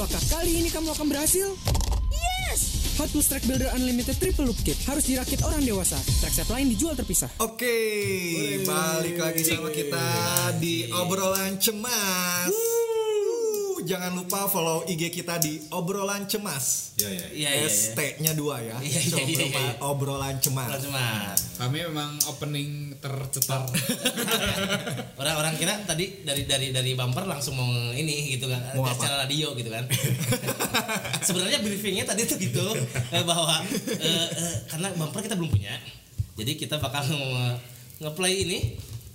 Apakah kali ini kamu akan berhasil? Yes! Hot Wheels Track Builder Unlimited Triple Loop Kit harus dirakit orang dewasa. Trackset lain dijual terpisah. Oke, balik lagi sama kita di obrolan cemas. Wuh, Jangan lupa follow IG kita di obrolan cemas. Iya iya. Iya iya. iya. ST-nya dua ya. Iya, iya, iya, Obrolan-. Obrolan cemas. Kami memang opening tercetar. orang-orang kira tadi dari dari dari bumper langsung mau ini gitu kan Mau secara radio gitu kan sebenarnya briefingnya tadi tuh gitu eh, bahwa eh, eh, karena bumper kita belum punya jadi kita bakal nge- nge-play ini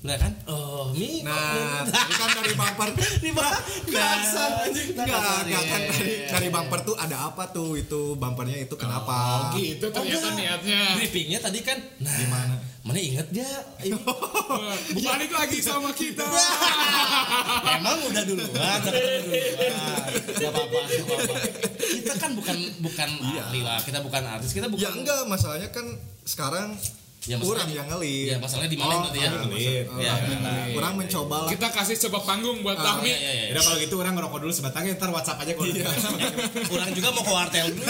benar kan oh mi Nah, ini kan dari bumper di anjing. Nah, Enggak, enggak iya, kan iya, dari iya. dari bumper tuh ada apa tuh itu bumpernya itu kenapa? Oh gitu ternyata enggak. niatnya. briefingnya tadi kan nah Gimana? mana inget dia Balik lagi sama kita. Emang udah duluan, udah ketemu duluan. Gak apa-apa, gak apa-apa. Kita kan bukan bukan ahli lah, kita bukan artis, kita bukan. Ya enggak, masalahnya kan sekarang Ya, kurang yang ngelit. Ya masalahnya di mana ya? ngelit. Oh, Ya, nah, kurang mencoba lah. Kita kasih coba panggung buat Oh, Fahmi. iya, iya, iya. Udah kalau gitu orang ngerokok dulu sebatangnya ntar WhatsApp aja kalau Iya. Kurang juga mau ke wartel dulu,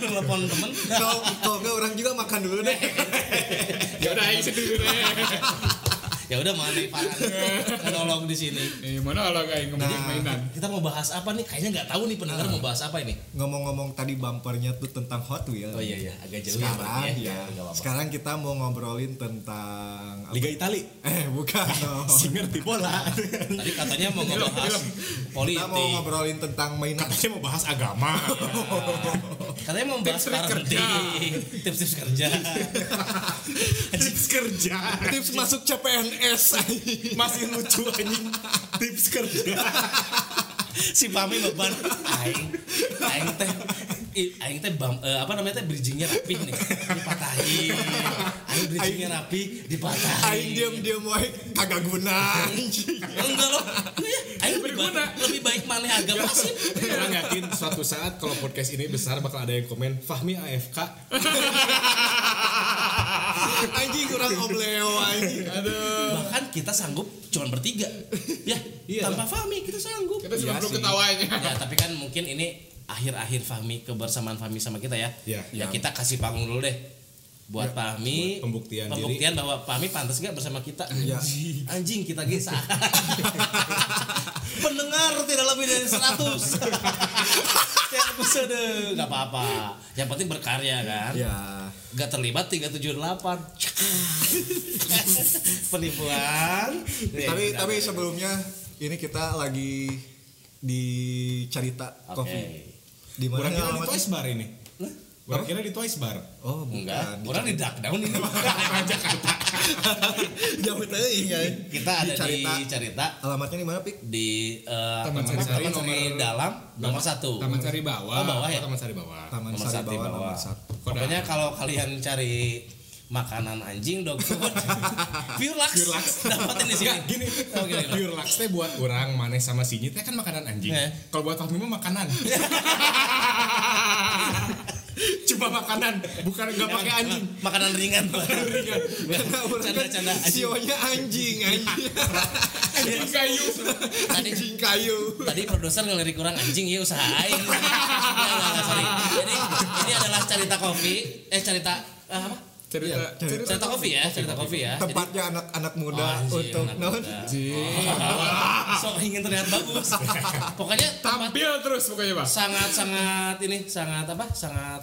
telepon temen. Kalau kalau enggak orang juga makan dulu deh. Ya udah ayo sendiri deh. Ya udah mana Farhan menolong di sini. Eh mana lah kayak ngomongin Nah. mainan. Kita mau bahas apa nih? Kayaknya nggak tahu nih pendengar mau bahas apa ini. Ngomong-ngomong tadi bumpernya tuh tentang Hot Wheels. Oh iya iya, agak jauh Sekarang berarti ya, apa-apa. sekarang kita mau ngobrolin tentang apa? Liga Itali Eh, bukan. dong. si ngerti bola Tadi katanya mau ngebahas Kita mau politik. ngobrolin tentang mainan. katanya mau bahas agama Katanya mau bahas Tips-tips kerja. tips-tips kerja. tips kerja Tips masuk CPNS. Masih lucu anjing. Tips kerja si Pami beban. Aing aing teh aing teh bam, eh, apa namanya teh bridgingnya rapi nih. Dipatahin. Aing bridgingnya rapi dipatahin. Aing diam-diam wae kagak guna. enggak loh. Ya aing lebih baik, Berguna. lebih baik mana agak pasif orang yakin suatu saat kalau podcast ini besar bakal ada yang komen Fahmi AFK Anjing kurang obleo anjing. bahkan kita sanggup cuma bertiga ya Iya. tanpa Fahmi kita sanggup Kita cuma Iya perlu sih. ketawanya. ya tapi kan mungkin ini akhir-akhir Fahmi kebersamaan Fahmi sama kita ya Iya. ya kita kasih panggung dulu deh buat Fahmi buat pembuktian diri. pembuktian bahwa Fahmi pantas gak bersama kita? Iya. anjing. Kita gesa pendengar tidak lebih dari 100 setiap episode. Nggak apa-apa. Yang penting berkarya kan? Ya. Gak terlibat 378 Penipuan. Tapi tapi sebelumnya ini kita lagi di Carita Oke. Coffee. Di mana di Bar ini orang kira di Twice Bar Oh, Enggak, bukan. orang di dark down ini Jakarta Jauh teuing kan. Kita ada di Carita. Carita Alamatnya di mana, Pik? Di eh, Taman Sari Sari Taman Sari nomor- dalam Nomor satu Taman Sari bawah. Oh, bawah ya? Taman Sari bawah Taman Nomor Sari satu bawah bawah. nomor satu. Pokoknya kalau kalian cari makanan anjing dog food pure lux Pure Lux. dapatin di sini gini Oh, gini, gini. Pure Lux teh buat orang maneh sama Sinyi teh kan makanan anjing Eh. kalau buat Fahmi mah makanan cuma makanan bukan nggak pakai anjing. makanan ringan. Ringan. Canda-canda anjing. Sionya anjing, anjing. Anjing kayu. tadi anjing kayu. tadi produser ngelirik kurang anjing ya nggak, sorry. Jadi ini adalah cerita kopi eh cerita eh, apa Cerita Iya, cerita cerita kopi ya cerita kopi ya. Jadi- Tempatnya anak-anak muda Oh, untuk non. so ingin terlihat bagus. Pokoknya tampil terus pokoknya, Pak. sangat sangat ini sangat apa? Sangat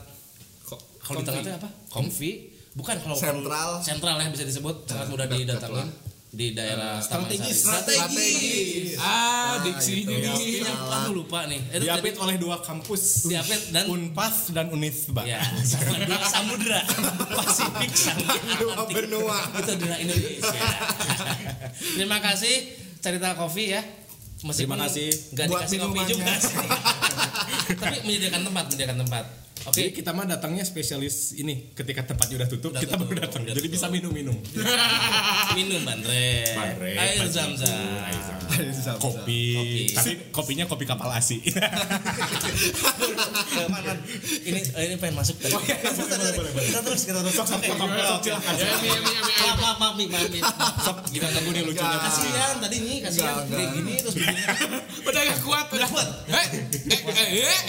kalau di tengah itu apa? Comfy. Bukan kalau Sentral. sentral ya bisa disebut. Sangat mudah dekat didatangin di daerah Taman strategis, Sari. Strategis. Ah, diksinya itu. nih. Ini aku lupa nih Eh, diapit oleh dua kampus Diapit dan- Unpas dan Unisba ya sama dua samudra Pasifik sama Dua benua. itu adalah Indonesia terima kasih cerita kopi ya Meskipun Terima kasih. nggak Buat dikasih kopi juga tapi menyediakan tempat menyediakan tempat Jadi kita mah datangnya spesialis ini ketika tempatnya udah tutup kita tutup, baru datang. udah Jadi tutup. bisa minum-minum. minum bandre Bandrek, air zam-zam air zam-zam. Kopi. Kopi. Tapi kopinya kopi kapal asi. Man, man. ini eh, ini pengen masuk tadi. Kita terus kita terus. Oke. Ya, mi, mi, mi, mi. Maaf, maaf, maaf. Sok kita tunggu nih lucunya. Enggak. Kasihan tadi nih, kasihan Enggak, kayak enggak. gini terus begini. Udah gak kuat, udah kuat. Eh, eh, eh, eh.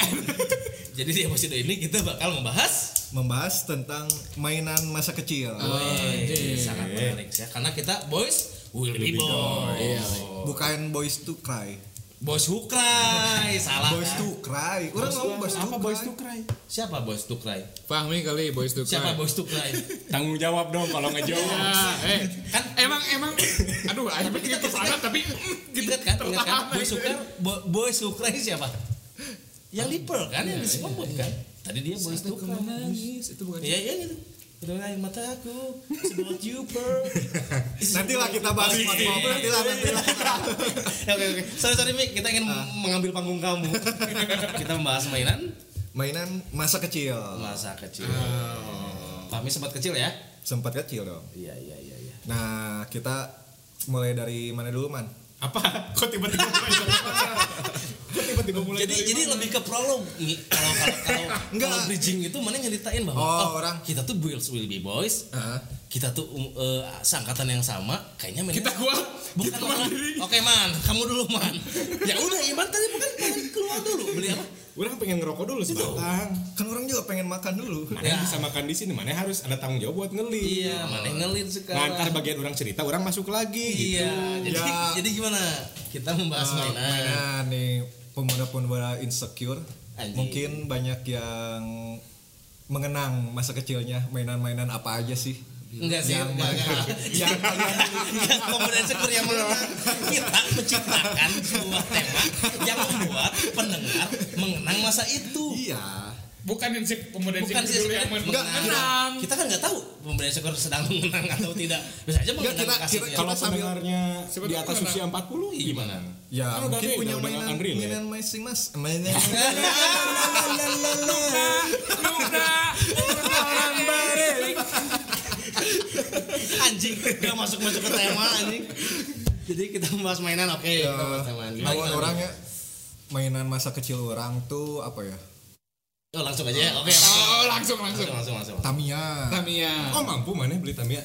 Jadi di episode ini kita bakal membahas Membahas tentang mainan masa kecil. Wih, sangat menarik ya karena kita boys will be boys. Bukan boys to cry. Boys who cry, salah. Boys kan? to cry. Orang ngomong boys to Apa cry. boys to cry? Siapa boys to cry? Fahmi kali boys to Siapa cry. boys to cry? Tanggung jawab dong kalau ngejawab. Ya, eh, Kan emang emang aduh pikir ke sana tapi ingat kan, ingat kan? Boys who cry, bo- boys who cry siapa? Yang di Pearl kan, yang di Sipoput kan? Tadi dia boys to cry. nangis itu bukan Iya, iya gitu. Itu air mataku, sebut you Pearl. Nantilah kita bahas SpongeBob. Nantilah, nantilah. Ya, Oke, oke. Sorry, sorry, Mik. Kita ingin mengambil panggung kamu. Kita membahas mainan Mainan masa kecil. masa kecil. Kami sempat kecil ya? Sempat kecil dong. Iya, iya, iya. iya. Nah, kita mulai dari mana dulu, Man? Apa? Kok tiba-tiba mana? Tiba-tiba mulai jadi jadi mana? lebih ke prolog nih kalau kalau kalau Enggak. kalau bridging itu mana nyeritain bahwa Oh, orang. kita tuh Boys will be boys Heeh. kita tuh um, eh, seangkatan yang sama kayaknya kita kuat bukan kita orang- oke man kamu dulu man ya udah Iman tadi bukan pengen keluar dulu beli apa Orang pengen ngerokok dulu sebatang. Kan orang juga pengen makan dulu. Mana yang bisa makan di sini? Mana harus ada tanggung jawab buat ngelit. iya mana yang ngelit Nah, sekarang ntar bagian orang cerita, orang masuk lagi gitu. iya jadi Ya. jadi gimana kita membahas Ah, mainan mainan nih pemuda-pemuda insecure. Anjing. Mungkin banyak yang mengenang masa kecilnya mainan-mainan apa aja sih? Enggak sih, Yang enggak, enggak. Yang kalian Yang yang menang kita menciptakan sebuah tema yang membuat pendengar mengenang masa itu. Iya. Bukan yang si pemuda Bukan sih dulu yang menang. Kita kan nggak tahu pemuda syukur sedang mengenang atau tidak. Bisa aja mengenang kita- kasih kita- dia. Kalau pendengarnya di atas usia 40 gimana? Ya, Kan udah mungkin beda, punya udah mainan, nggak unreal ya? mainan masing mas, mainan. anjing nggak masuk masuk ke tema anjing. Jadi kita membahas mainan oke. kita bahas mainan. Gimana? orangnya mainan masa kecil orang tuh apa ya? Oh langsung aja ya. Oke. oh langsung langsung Langsung langsung langsung. Tamiya. Tamiya Oh mampu mana beli Tamiya?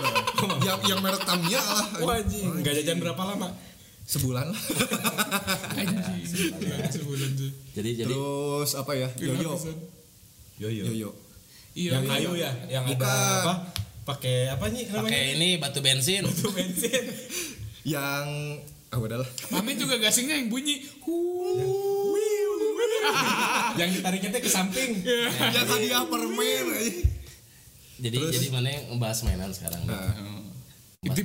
yang yang merek Tamiya lah. Wajib. Gak jajan berapa lama? Sebulan lah. sebulan tuh Jadi jadi Terus apa ya? Yoyo. Yoyo. Yoyo. iya Yang kayu ya, yang Bukan. ada apa? Pakai apa nih namanya? pakai ini batu bensin. Itu bensin. Yang ah udahlah. Mami juga gasingnya yang bunyi yang ditariknya teh ke samping. yang hadiah permen. Jadi Terus? jadi mana yang membahas mainan sekarang? Nah,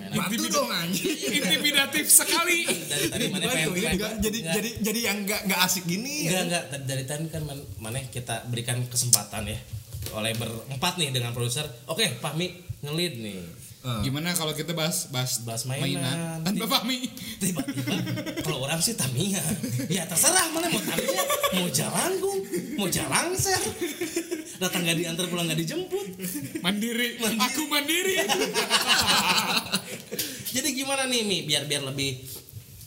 bantu dong anjing. intimidatif sekali Dari tadi mana pengen enggak jadi enggak. jadi jadi yang enggak enggak asik gini Enggak, ya. enggak. Tadi- Dari tadi kan man- mana kita berikan kesempatan ya oleh berempat nih dengan produser. Oke, Fahmi ngelid nih. Gimana kalau kita bahas bahas Bahas mainan. tanpa Fahmi Tiba-tiba kalau orang sih Tamiya. Ya terserah mana mau Tamiya, mau jalangkung, mau jalangser. Datang nggak diantar pulang nggak dijemput. mandiri aku mandiri Jadi gimana nih Mi biar biar lebih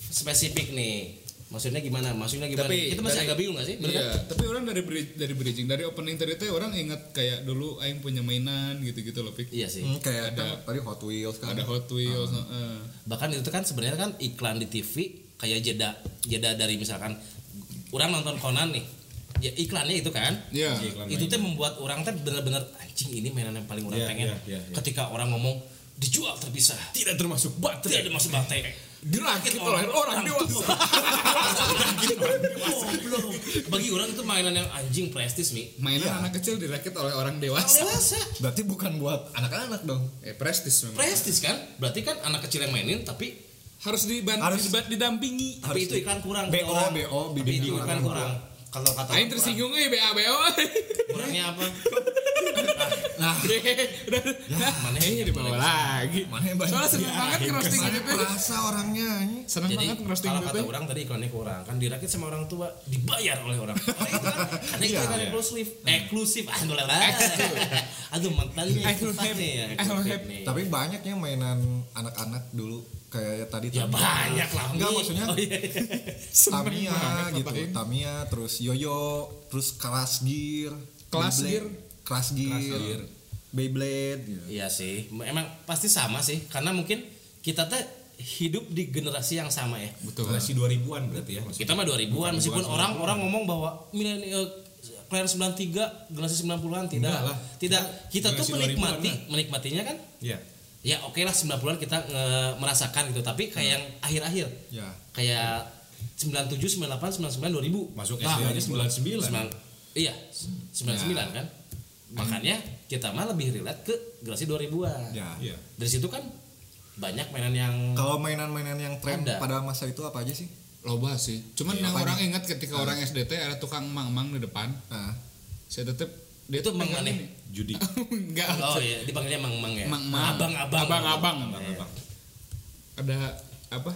spesifik nih. Maksudnya gimana? Maksudnya gimana? Tapi kita masih dari- agak bingung gak sih? Bener kan? Iya, tapi orang dari dari bridging dari opening tadi teh orang ingat kayak dulu aing punya mainan gitu-gitu loh Pik. Iya sih. Hmm, kayak Ada- tadi Hot Wheels kan. Ada Hot Wheels, heeh. bahkan itu kan sebenarnya kan iklan di TV kayak jeda jeda dari misalkan orang nonton Conan nih ya iklannya itu kan Iya. Iklan itu tuh membuat orang tuh bener-bener anjing ini mainan yang paling orang Iya, pengen iya, iya, iya. ketika orang ngomong dijual terpisah Tidak termasuk baterai. tidak ada masuk baterai Dirakit oleh orang dewasa. Bagi orang itu mainan yang anjing prestis mi Mainan Iya. anak kecil dirakit oleh orang dewasa. dewasa Berarti bukan buat anak-anak dong. Eh prestis memang. prestis kan berarti kan anak kecil yang mainin tapi Harus dibantu Harus- didampingi. tapi itu iklan kurang BO. BO, iklan kurang. kalau kata Aing tersinggung euy BA BO. kurangnya apa Nah, Mana ya dibawa lagi. mana yang banyak? Soalnya seneng banget ngerosting itu perasa orangnya ini? Seneng Jadi banget ngerosting kalau itu kata orang tadi iklannya kurang kan dirakit sama orang tua dibayar oleh orang. Karena itu kan karena itu kan eksklusif, eksklusif ah boleh lah. Aduh mantannya eksklusif nih. Tapi banyak yang mainan anak-anak dulu kayak tadi Ya Tamiya. banyak lah. Enggak maksudnya Oh, iya. Tamiya gitu. Tamiya terus Yoyo, terus Kelas Gear, Kelas Beyblade, Gear? Kelas Gear, Beyblade gitu. Iya sih, emang pasti sama sih karena mungkin kita tuh hidup di generasi yang sama ya. Betul. Generasi 2000-an berarti ya. maksudnya. Kita mah 2000-an meskipun orang orang ngomong bahwa milenial kelahiran 93 generasi 90-an tidak Enggak lah. tidak kita tuh generasi menikmati 2000-an menikmatinya kan Iya. ya oke lah 90-an kita nge- merasakan gitu tapi kayak yang akhir-akhir Ya. kayak 97 98 99 2000 Masuk Nah, SD aja 99. Sembilan- iya 99 kan makanya kita mah lebih relate ke generasi 2000-an Ya. Iya. dari situ kan banyak mainan yang Kalau mainan-mainan yang tren Ada. pada masa itu apa aja sih? Loba sih. Cuman Iya, yang orang ingat ketika orang SDT ada tukang mang-mang di depan. Nah, Saya tetep dia tuh mang mana? ini. Judi. Enggak. oh iya dipanggilnya mang-mang ya Mang-mang. abang-abang Abang-abang. Iya. Ada apa?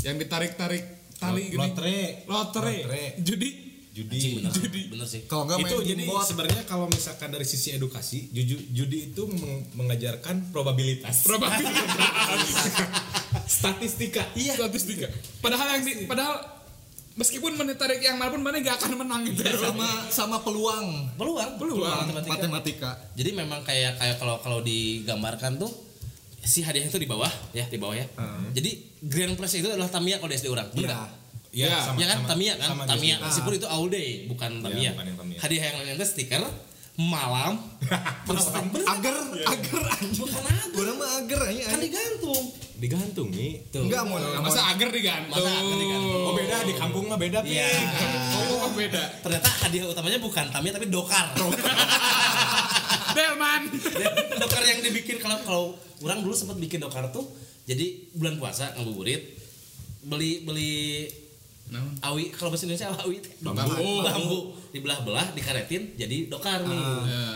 Yang ditarik-tarik tali gini. Lotre. Lotre. Lotre. Judi. Judi. Bener, Judi. bener sih kalau nggak itu jadi sebenarnya kalau misalkan dari sisi edukasi judi, judi itu meng- mengajarkan probabilitas Probabilitas. statistika Iya. Statistika. Padahal yang di, padahal meskipun mana tarik yang mana pun mana gak akan menang gitu. sama sama peluang peluang Peluang. matematika. matematika. jadi memang kayak kayak kalau kalau digambarkan tuh si hadiahnya itu di bawah ya di bawah ya jadi grand prize itu adalah Tamiya kalau di SD orang bener Iya. ya, Ya, sama, ya kan sama- Tamiya kan sama Tamiya di- meskipun itu all day bukan Tamiya bukan yang Tamiya. hadiah yang lainnya stiker malam terus Agar, agar anjing. bukan agar Udah mah agar aja. kan digantung digantung nih tuh Enggak mau mau- Masa agar digantung. Masa agar digantung? oh beda di kampung mah beda. Iya. Oh, beda. ternyata hadiah utamanya bukan Tamiya tapi dokar Delman. dokar yang dibikin kalau kalau orang dulu sempat bikin dokar tuh jadi bulan puasa ngabuburit beli beli Naon? awi kalau bahasa Indonesia awi Bambu. bambu, bambu dibelah-belah dikaretin jadi dokar nih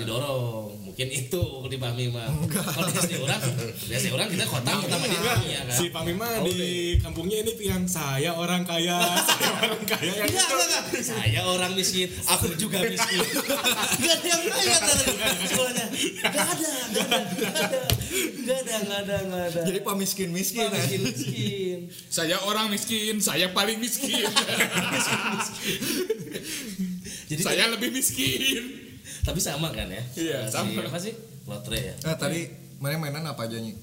didorong mungkin itu dipahami mah kalau di orang di SD orang kita kota utama di Tamiya kan si Pami mah di kampungnya ini yang saya orang kaya saya orang kaya yang Enggak, enggak, enggak. Saya orang miskin, aku juga miskin. Enggak ada yang kaya tadi sekolahnya. Enggak ada, enggak ada, enggak ada. Enggak ada, enggak ada. Jadi pamiskin-miskin ya. miskin, miskin. Saya orang miskin, saya paling miskin. Jadi saya lebih miskin. tapi sama kan ya? Iya, sama. Apa sih? Lotre ya. Nah, tadi mana mainan apa aja nih?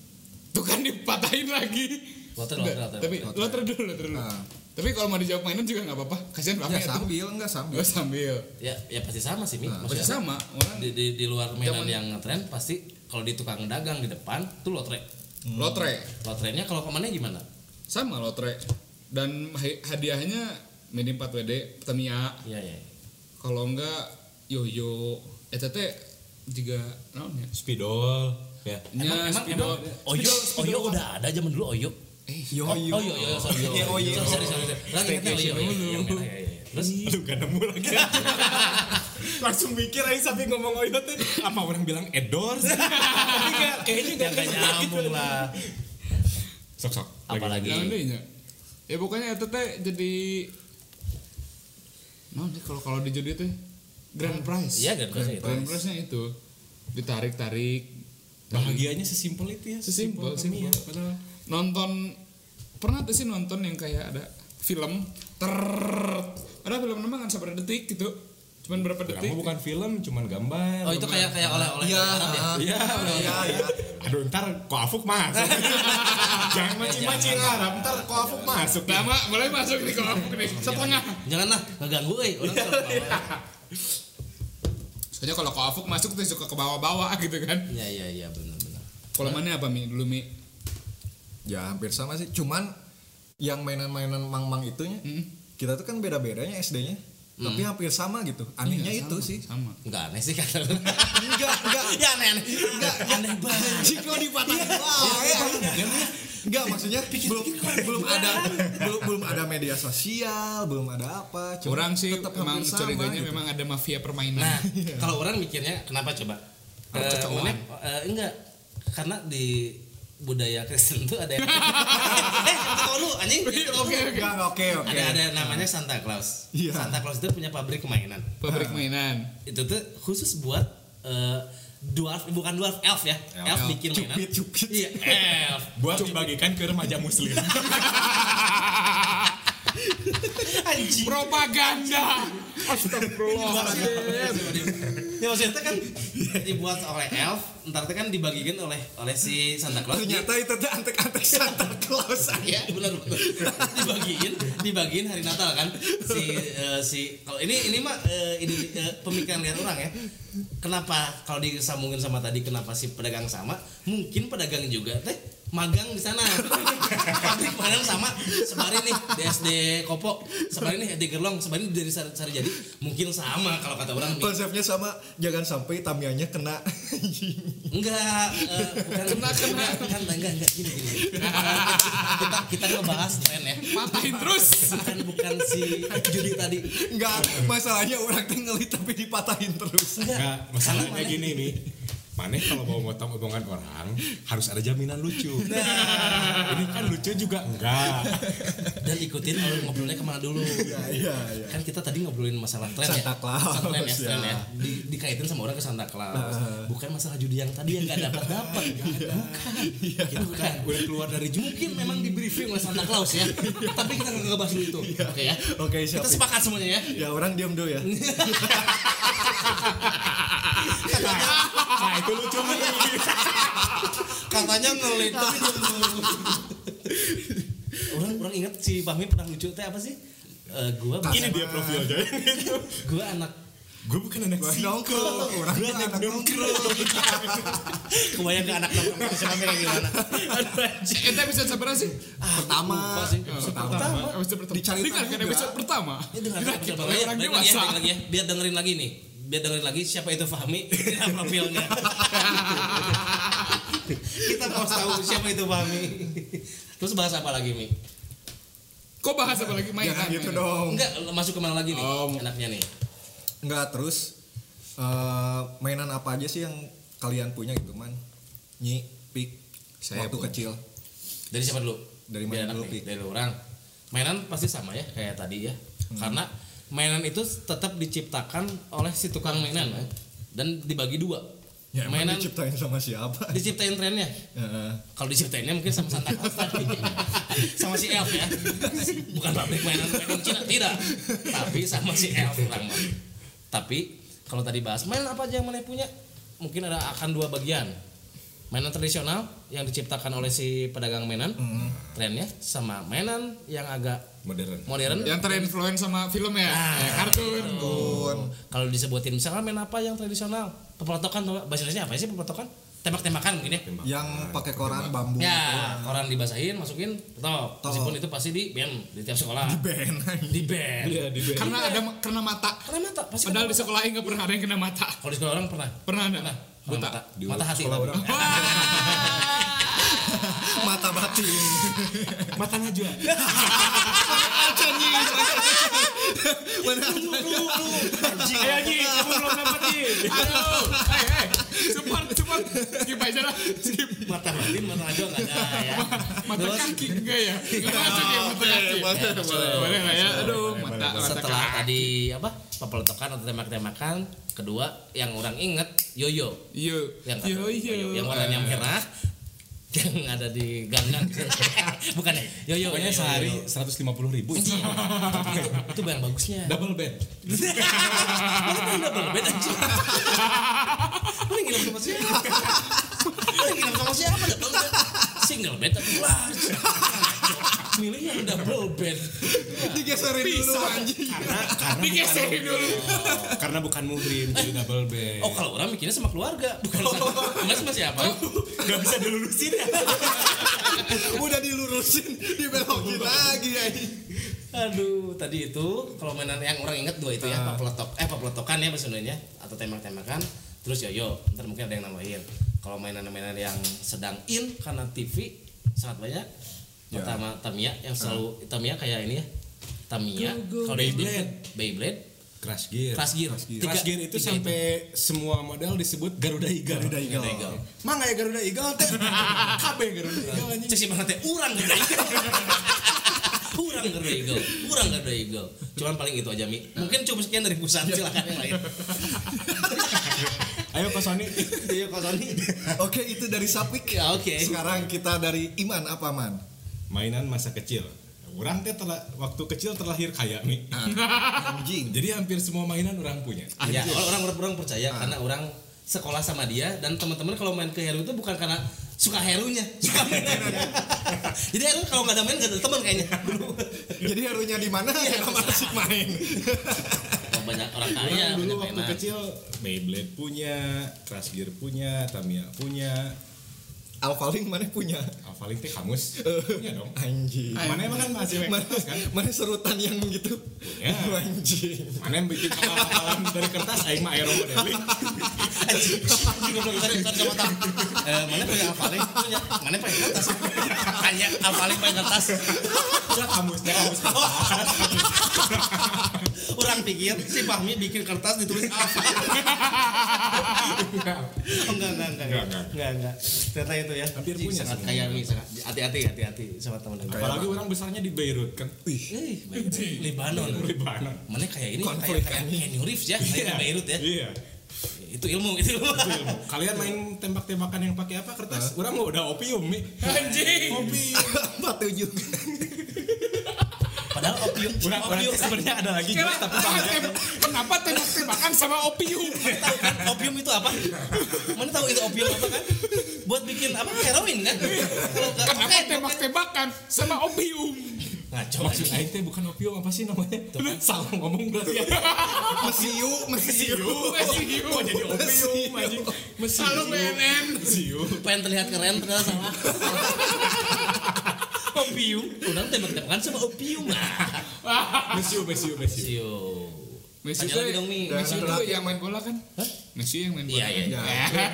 Tuh kan dipatahin lagi. Lotre, Enggak, lotre, lotre. tapi lotre dulu, lotre dulu. Nah. Tapi kalau mau dijawab mainan juga nggak apa-apa. Kasihan Ya Fahmi itu. sambil enggak sambil. Gue sambil. Ya, ya pasti sama sih, Mi. Nah, Pasti sama. Orang Di, di, di luar mainan Zaman- yang ngetren pasti kalau di tukang dagang di depan tuh lotre. lotre. Lotrenya kalau ke mana gimana? Sama lotre. Dan hadiahnya mini 4 WD Tamiya. Iya, iya. Kalau enggak yoyo eta teh juga naon ya? spidol ya Nya emang, spidol. emang Oyo, Oyo udah ada zaman dulu Oyo. Eh, Yo Oh, yo. iya, iya, sorry. Iya, oh, iya. Sorry, sorry, sorry. Lagi ingatnya Oyo, Oyo, yang merah, ya, ya. Terus lu gak nemu lagi langsung mikir aja sampai ngomong oyo teh apa orang bilang nggak, kayaknya gak nyambung lah. sok sok Apalagi? Ya pokoknya eta teh jadi naon sih kalau kalau di judi teh grand prize. Iya, grand prize itu. Grand prize-nya itu. Ditarik-tarik. Bahagianya sesimpel itu ya sesimpel Tamiya, simpel padahal nonton pernah tuh sih nonton yang kayak ada film ter ada film nama kan sabar detik gitu cuman berapa detik Kamu bukan film, cuman gambar. Oh, itu kayak kayak oleh-oleh Iya, ya? Iya, iya, iya. Aduh, ntar kok Afuk masuk. Jangan mancing-mancing Arab, ntar kok Afuk masuk. Lama mulai masuk nih aku nih setengah Janganlah ngeganggu euy, orang tuh bawah. soalnya kalau kau afuk masuk tuh suka ke bawah-bawah gitu kan Iya, iya, iya, benar benar. kalau mana apa mi dulu mi Ya hampir sama sih. Cuman yang mainan-mainan mang-mang itunya kita tuh kan beda-bedanya SD-nya. Tapi hampir sama gitu. Anehnya Iya, itu sama, sih. sama Enggak aneh sih kata lu. Enggak, enggak. Ya aneh aneh. Enggak aneh banget. Jika dipatahin wah, ya. Enggak maksudnya belum belum ada belum belum ada media sosial, belum ada apa. Cuma orang sih tetap memang curiganya gitu. memang ada mafia permainan Nah, kalau orang mikirnya kenapa coba? Eh, mana, eh, enggak karena di budaya Kristen tuh ada yang eh lu anjing Oke oke. Oke, oke. ada ada namanya Santa Claus Iya. Santa Claus itu punya pabrik mainan Pabrik mainan. itu tuh khusus buat eh, dwarf bukan dwarf elf ya elf, bikin mainan Cupid, cupid. iya elf Buat dibagikan ke remaja muslim. anjing Propaganda. Astagfirullah. ya maksudnya kan dibuat oleh elf ntar kan dibagikan oleh oleh si Santa Claus Ternyata itu tuh antek-antek Santa Claus. Iya benar benar. dibagiin dibagiin hari Natal kan si eh, si kalau ini ini mah eh, ini eh, pemikiran lihat orang ya. Kenapa kalau disambungin sama tadi kenapa si pedagang sama? Mungkin pedagang juga teh magang di sana. Pabrik mainan sama sebarin nih di SD Kopo, sebarin nih di Gerlong, sebarin dari Sari jadi mungkin sama kalau kata orang nih. Konsepnya sama, jangan sampai Tamianya kena. Enggak, eh, bukan kena kena kan enggak enggak gini gini. kita kita ngebahas tren ya. Patahin terus. bukan bukan si Judi tadi Enggak, masalahnya orang ngelit tapi dipatahin terus. Enggak, masalahnya gini nih. Maneh kalau mau motong omongan orang harus ada jaminan lucu. Ini kan lucu juga. Enggak. dan ikutin alur ngobrolnya ke mana dulu. Iya, iya, iya. kan kita tadi ngobrolin masalah tren Santa ya Claus, Masalah tren ya, ya. ya. Di, dikaitin sama orang ke Santa Claus. Bukan masalah judi yang tadi yang nggak dapat dapat bukan. Gitu kan. Udah keluar dari mungkin memang di briefing oleh Santa Claus ya. Tapi kita nggak ngebahas itu. Oke ya. Oke, siap. kita sepakat semuanya ya. Ya orang diam dulu ya. Itu lucu nih. katanya ngelit tapi orang orang ingat si Fahmi pernah lucu teh apa sih Eh, gua Ini dia profilnya. gua anak Gue bukan anak Gua si. nongkrong, orang Gue gua anak anak nongkrong. kebayang ke anak nongkrong Fahmi kayak gimana aduh anjing Kita episode seberapa sih? Pertama. sih. Episode pertama. Episode pertama. Dicari Dengarkan episode pertama. Ya dengar Kita kita kita ya, orang balik lagi ya, balik lagi ya. Biar dengerin lagi nih. Biar dengerin lagi siapa itu Fahmi profilnya. kita mau tahu siapa itu Fahmi. Terus bahas apa lagi Mi? Kok bahas apa lagi mainan? Jangan gitu dong. Enggak, masuk ke mana lagi nih? Oh. Enaknya nih. Enggak, terus eh, mainan apa aja sih yang kalian punya gitu, Man? Nyi, Pik, Saya waktu pun. kecil. Dari siapa dulu? Dari mana dulu, nih, Pi? Dari orang. Mainan pasti sama ya kayak tadi ya. Karena mainan itu tetap diciptakan oleh si tukang mainan ya. dan dibagi dua. Ya, mainan diciptain sama siapa? diciptain trennya. Heeh. Kalau diciptainnya mungkin sama Santa Claus tadi. sama si Elf ya. Bukan pabrik mainan mainan Cina, tidak. Tapi sama si Elf orang. Tapi kalau tadi bahas mainan apa aja yang mana punya? Mungkin ada akan dua bagian. Mainan tradisional yang diciptakan oleh si pedagang mainan, trennya sama mainan yang agak Modern. modern. Yang terinfluence sama film ya? Ya, kartun. Kalau disebutin misalnya main apa yang tradisional? Pepotokan tuh, bahasa Indonesia apa sih pepotokan? Tembak-tembakan mungkin ya. Yang pakai koran bambu. Ya, koran dibasahin, masukin. Tok. Meskipun itu pasti di band di tiap sekolah. Di band. Di band. Iya, di band. Karena ada karena mata. Karena mata pasti. Padahal kena di sekolah nggak pernah ada yang kena mata. Kalau di sekolah orang pernah. Pernah ada? Pernah. Buta. Mata, Di mata hati. orang. Mata batin. Mata Najwa. Ayo Ji, kamu belum dapat Ji. Aduh, hei hei, cepat cepat. Skip aja dah. Skip. Mata batin, mata aja enggak ada ya. Mata kaki enggak ya? Enggak masuk ya mata kaki. Boleh nggak ya? Aduh, mata setelah tadi apa? Pepelotokan atau tembak-tembakan, kedua yang orang inget yoyo. Yo yang yo yo. yang warnanya merah yang ada di gang-gang bukan ya? Yoyo Pokoknya yoyo, sehari yoyo. 150 ribu. itu, itu yang bagusnya. Double bed. Mana double bed anjing Mana nginep sama siapa? Mana nginep sama siapa? Double bed. Single bed tapi large Milih yang double bed Digeserin dulu anjing. Karena karena Digeserin dulu. karena bukan muhrim jadi double bed. Oh kalau orang mikirnya sama keluarga Bukan sama Enggak sama siapa Gak bisa dilurusin ya. Udah dilurusin, dibelokin lagi anjing. Aduh, tadi itu kalau mainan yang orang ingat dua itu ya, pepelotok, eh pepelotokan ya sebenarnya atau tembak-tembakan, terus yoyo, ntar mungkin ada yang nambahin. Kalau mainan-mainan yang sedang in karena TV sangat banyak. Pertama Tamiya yang selalu Tamiya kayak ini ya. Tamiya, kalau Beyblade, Beyblade, Crash Gear. Crash Gear. Crash Tiga- Gear itu tiga sampai semua model disebut Garuda Eagle. Garuda Eagle. Garuda Eagle. Mangga ya Garuda Eagle teh. Kabeh Garuda Eagle anjing. Cek mana teh urang Garuda Eagle. urang Garuda Eagle. Urang Garuda Eagle. Cuman paling itu aja Mi. Mungkin cukup sekian dari pusat silakan yang lain. Ayo Pak Sony. Iya Pak Sony. Oke, itu dari Sapik. Ya oke. Sekarang kita dari Iman apa man? Mainan masa kecil. Orang teh telah waktu kecil terlahir kaya Mi. Anjing. Jadi hampir semua mainan orang punya. Ya, orang orang orang percaya karena orang sekolah sama dia dan teman-teman kalau main ke Heru itu bukan karena suka Herunya, suka mainannya. Jadi Heru kalau nggak ada main nggak ada teman kayaknya. Jadi harunya di mana? Ya, sama asik main. Oh, banyak orang kaya Orang dulu waktu mainan. kecil Beyblade punya, Crash Gear punya, Tamiya punya, Alphaling mana punya? Alphalink teh kamus punya dong. Anjing. Mana emang kan masih Mana, kertas kan? mana serutan yang gitu? Ya. Anjing. Mana yang bikin kapal-kapalan dari kertas aing mah aero modeling. Anjing, juga belum bisa dikat sama tahu. Eh, mana punya Alfaling punya, mana punya kertas. Hanya Alfaling punya kertas. Ya kamusnya kamus Orang pikir si Fahmi bikin kertas ditulis apa? Oh, enggak, enggak, enggak, Enggak, enggak, enggak. enggak. Ternyata itu ya. Hampir punya sangat kaya nih, sangat hati-hati, hati-hati sama teman-teman. Apalagi orang besarnya di Beirut kan. Eh, Lebanon. Lebanon. Mana kayak ini kayak kayak Keanu Reeves ya, kayak Beirut ya. Iya. Itu ilmu, itu ilmu. Kalian main tembak-tembakan yang pakai apa kertas? Orang mau udah opium nih. Anjing. Opium. Batu juga. Padahal opium, Orang orang opium, sebenarnya ada lagi Kira, tapi ah, kenapa tembak-tembakan sama opium? tahu kan opium itu apa? Mana tahu itu opium apa kan? Buat bikin apa? Heroin kan? Kalau Kenapa pakai, tembak-tembakan sama opium? Ngaco Maksud anjing. aing teh bukan opium apa sih namanya? Salah ngomong berarti ya. Mesiu, mesiu. Mesiu. Kok jadi opium anjing? Mesiu. Halo BNN. Mesiu. pengen terlihat keren ternyata salah opium udah tembak-tembakan sama opium ah Mesiu, mesiu, mesiu. Messi lagi dong Mi Messi berarti- yang main bola kan? Messi yang main bola. Iya, iya, iya. Ya, ya,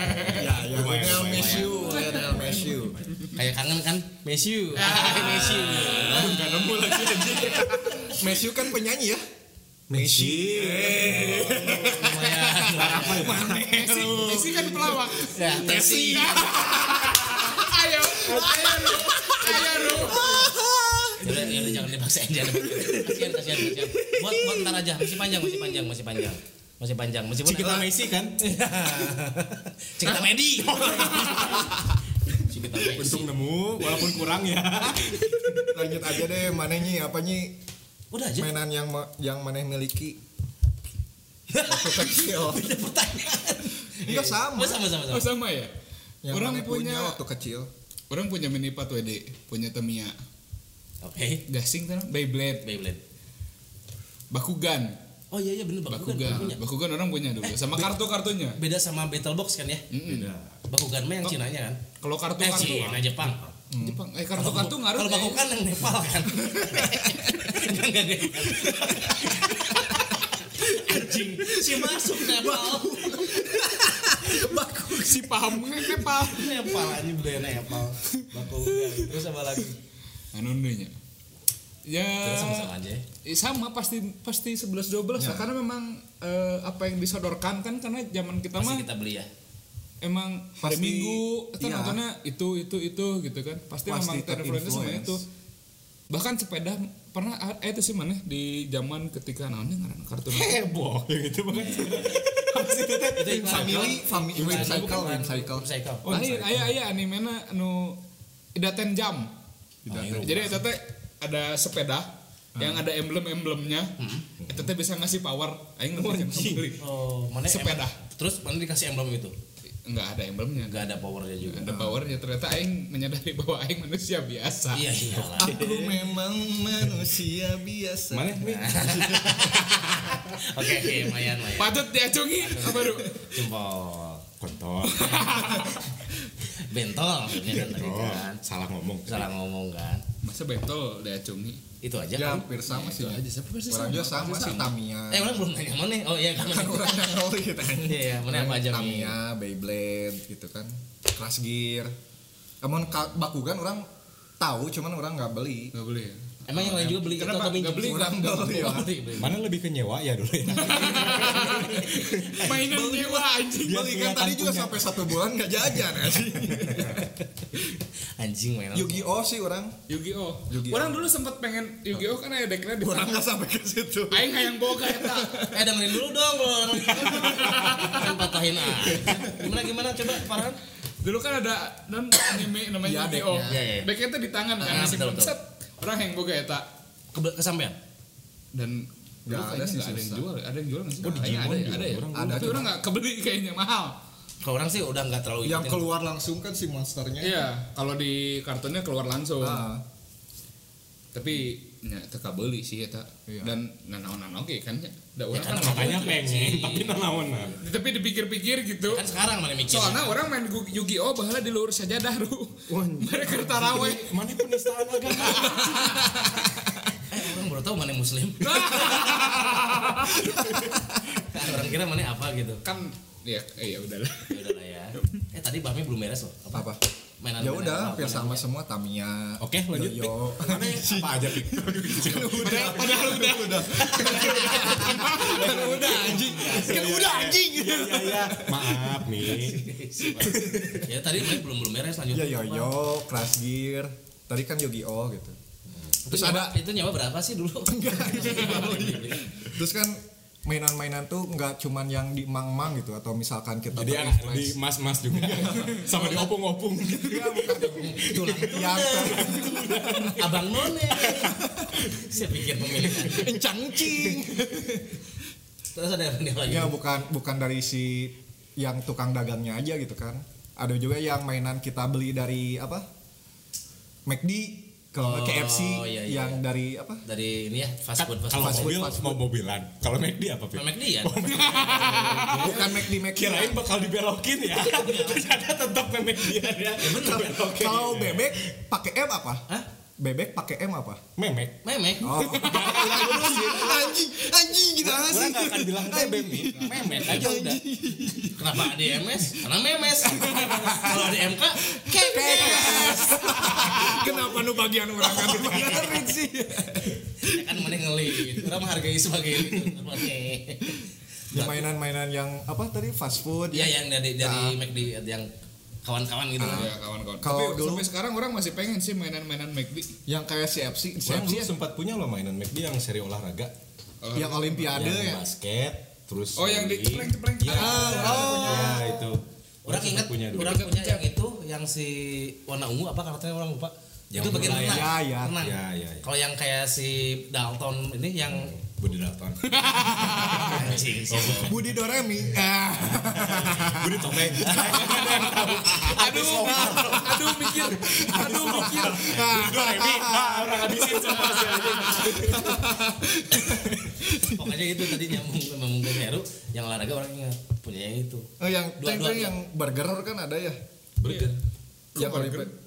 ya. Lumayan, Lionel lumayan. Mesiu, Lionel Mesiu. kayak kangen kan Messi Messi Enggak nemu lagi anjing. Mesiu kan penyanyi ya? Messi. lumayan Messi, Messi kan pelawak. ya Messi Ayo, Yaudah, yaudah jangan dipaksain jangan kasihan kasihan kasihan buat buat ntar aja masih panjang masih panjang masih panjang masih panjang meskipun Cikita Messi kan? Cikita Medi Cikita Messi Untung nemu walaupun kurang ya. Lanjut aja deh, mana nyi, apa nyi udah aja mainan yang ma- yang mana miliki? Waktu kecil. Ada pertanyaan Enggak sama. Oh, sama sama Oh sama sama ya? Yang orang punya, waktu kecil. Orang punya mini pat WD, punya Tamiya. oke. Gasing kan Beyblade, Beyblade. Bakugan. oh iya iya bener Bakugan Bakugan. punya. Bakugan orang punya dulu. Sama kartu-kartunya. beda sama battle box kan ya? Mm-mm. Bakugan mah yang Cina nya kan? Kalau eh kartu-kartu Cina Jepang. Jepang, eh kartu-kartu ngaruh. kalau Bakugan yang Nepal kan? Enggak anjing. Si masuk Nepal si paham Nepal. Nepal anjing budaya Nepal Bakugan terus apa lagi Anu nya. Ya terus sama-sama aja ya. Eh, sama pasti pasti 11 12 lah karena memang eh, apa yang disodorkan kan karena zaman kita pasti mah kita beli ya emang hari Pasti, Minggu kita iya. nontonnya itu itu itu gitu kan pasti, Pasti memang terinfluence sama terinfluence. itu bahkan sepeda pernah ah, eh, itu sih mana? Di zaman ketika namanya ngaran kartun. Heboh yang itu banget. Itu iklan Family, family, Cycle, Cycle. Cycle. oh ayah ayah ayah animena anu idaten jam. Jadi itu teh ada sepeda yang ada emblem-emblemnya. Itu teh bisa ngasih power. Aing nggak bisa beli. Oh mana Sepeda. terus mana dikasih emblem itu nggak ada emblemnya enggak ada powernya juga ada powernya ternyata aing menyadari bahwa aing manusia biasa iya iyalah Aku memang manusia biasa. Mana nih? Oke, oke, lumayan, lumayan. patut diacungi apa Ru? Jempol. Kontol. Bentol maksudnya tadi kan. salah ngomong. Salah ngomong kan. Masa bentol diacungi Itu aja Ya kan. hampir sama sih. aja siapa pasti Orang juga sama sih Tamiya. Eh, orang belum tanya mana? Oh iya, kan. Kan orang yang ngelit anjing. Iya, iya, mana apa aja, Mi? Tamiya, Beyblade gitu kan. Crash Gear. Namun ka- Bakugan orang tahu cuman orang nggak beli. nggak boleh ya Emang yang lain juga beli Kenapa? atau minjem? Beli, Kurang ya. Beli. Mana lebih ke nyewa ya dulu ya. Mainan nyewa anjing. Beli kan tadi juga punya. sampai satu bulan nggak jajan anjing. Anjing mainan. Yu-Gi-Oh sih orang. Yu-Gi-Oh. Orang dulu sempat pengen Yu-Gi-Oh kan ada decknya di Orang nggak sampai ke situ. Aing hayang boga eta. Eh dengerin dulu dong kalau orang kan patahin aja. Gimana gimana coba Farhan? Dulu kan ada dan anime namanya Iya, Yu-Gi-Oh. decknya. Iya, iya. Tuh di tangan kan Ah, si betul, betul. set. Orang hayang boga eta. Ke kesampean? Dan Nggak dulu ada sih, ada yang jual, ada yang jual nggak sih? Oh, Digimon ada, ya, ada ya. Orang Ada, Tapi orang nggak kebeli kayaknya mahal. Kalau orang sih udah nggak terlalu Yang keluar langsung kan si monsternya. Iya, kalau di kartunnya keluar langsung. Ah, Tapi nya teka beli sih eta. Iya. Dan nanaon oke kan ya. Da orang karena kan Makanya pengen, tapi nanaonan. tapi dipikir-pikir gitu. Kan sekarang mana mikir. Soalnya orang main Yu- Yu-Gi-Oh bahala di luar sajadah ru. Mereka taraweh. Mana penistaan agama? Eh orang baru tahu mana muslim. Kan orang kira mana apa gitu. kan ya eh, ya udahlah. Ya udah lah ya. Eh tadi Bahmi belum beres loh. apa? Mainan Ya udah, hampir sama semua Tamiya. Oke, lanjut. Pik. Yo. Mana apa aja pik? Padahal udah udah. Kan udah anjing. Kan udah anjing. Ya ya, maaf nih. Ya tadi belum belum beres lanjut. Ya Yoyo, Crash Gear. Tadi kan Yu-Gi-Oh gitu. Terus Terus ada ada itu nyawa berapa sih dulu? terus kan mainan-mainan tuh nggak cuman yang di mang-mang gitu atau misalkan kita Jadi di mas-mas juga. Sama di opung-opung. Tulang yang abang none. Saya pikir pemilik. encang-cing. Terus ada apa nih lagi? Ya bukan bukan dari si yang tukang dagangnya aja gitu kan. Ada juga yang mainan kita beli dari apa? McD ke Oh, KFC iya, iya. yang dari apa? Dari ini ya fast food fast Kalau Fast food. food, mobil fast mau mobilan. Kalau McD apa pik? Memek dia. Bukan McD McD. Kirain bakal dibelokin ya. Ternyata tetap memek dia ya. Kalau bebek pakai M apa? Hah? Bebek pakai M apa? Memek. Memek. Oh, anjing, anjing gitu Orang nggak akan bilang bebek nih. Memek aja udah. Kenapa di MS? Karena memes. Kalau di MK, kekes. Kenapa nu bagian orang kan benerin sih? Ya kan mana ngeli. Orang menghargai sebagai itu. Oke. Ya, mainan-mainan yang apa tadi fast food Iya yang dari dari Ah. McD yang kawan-kawan gitu. Ya kawan-kawan. Kalau Tapi dulu- sampai sekarang orang masih pengen sih mainan-mainan McD. yang kayak CFC, Orang CFC sempat punya loh mainan McD yang seri olahraga. yang Olimpiade yang ya. basket, terus Oh yang di volley. cepleng-cepleng. Iya, oh. ya itu. Orang ingat punya dulu. orang punya yang itu yang si warna ungu apa karakternya orang lupa. Yang itu bagian ya. renang. Ya, ya. Renang. Ya, ya, ya. Kalau yang kayak si Dalton ini yang Budi Dalton. anjing sih. Budi Doremi. Ah. Budi Topeng. Aduh, aduh mikir, aduh mikir. Doremi. Nah, orang habisin semua sih. Pokoknya itu tadi nyambung nyambung ke Heru yang olahraga orang ingat punya yang itu. Oh yang Dua- yang, burger kan ada ya? Burger. Yang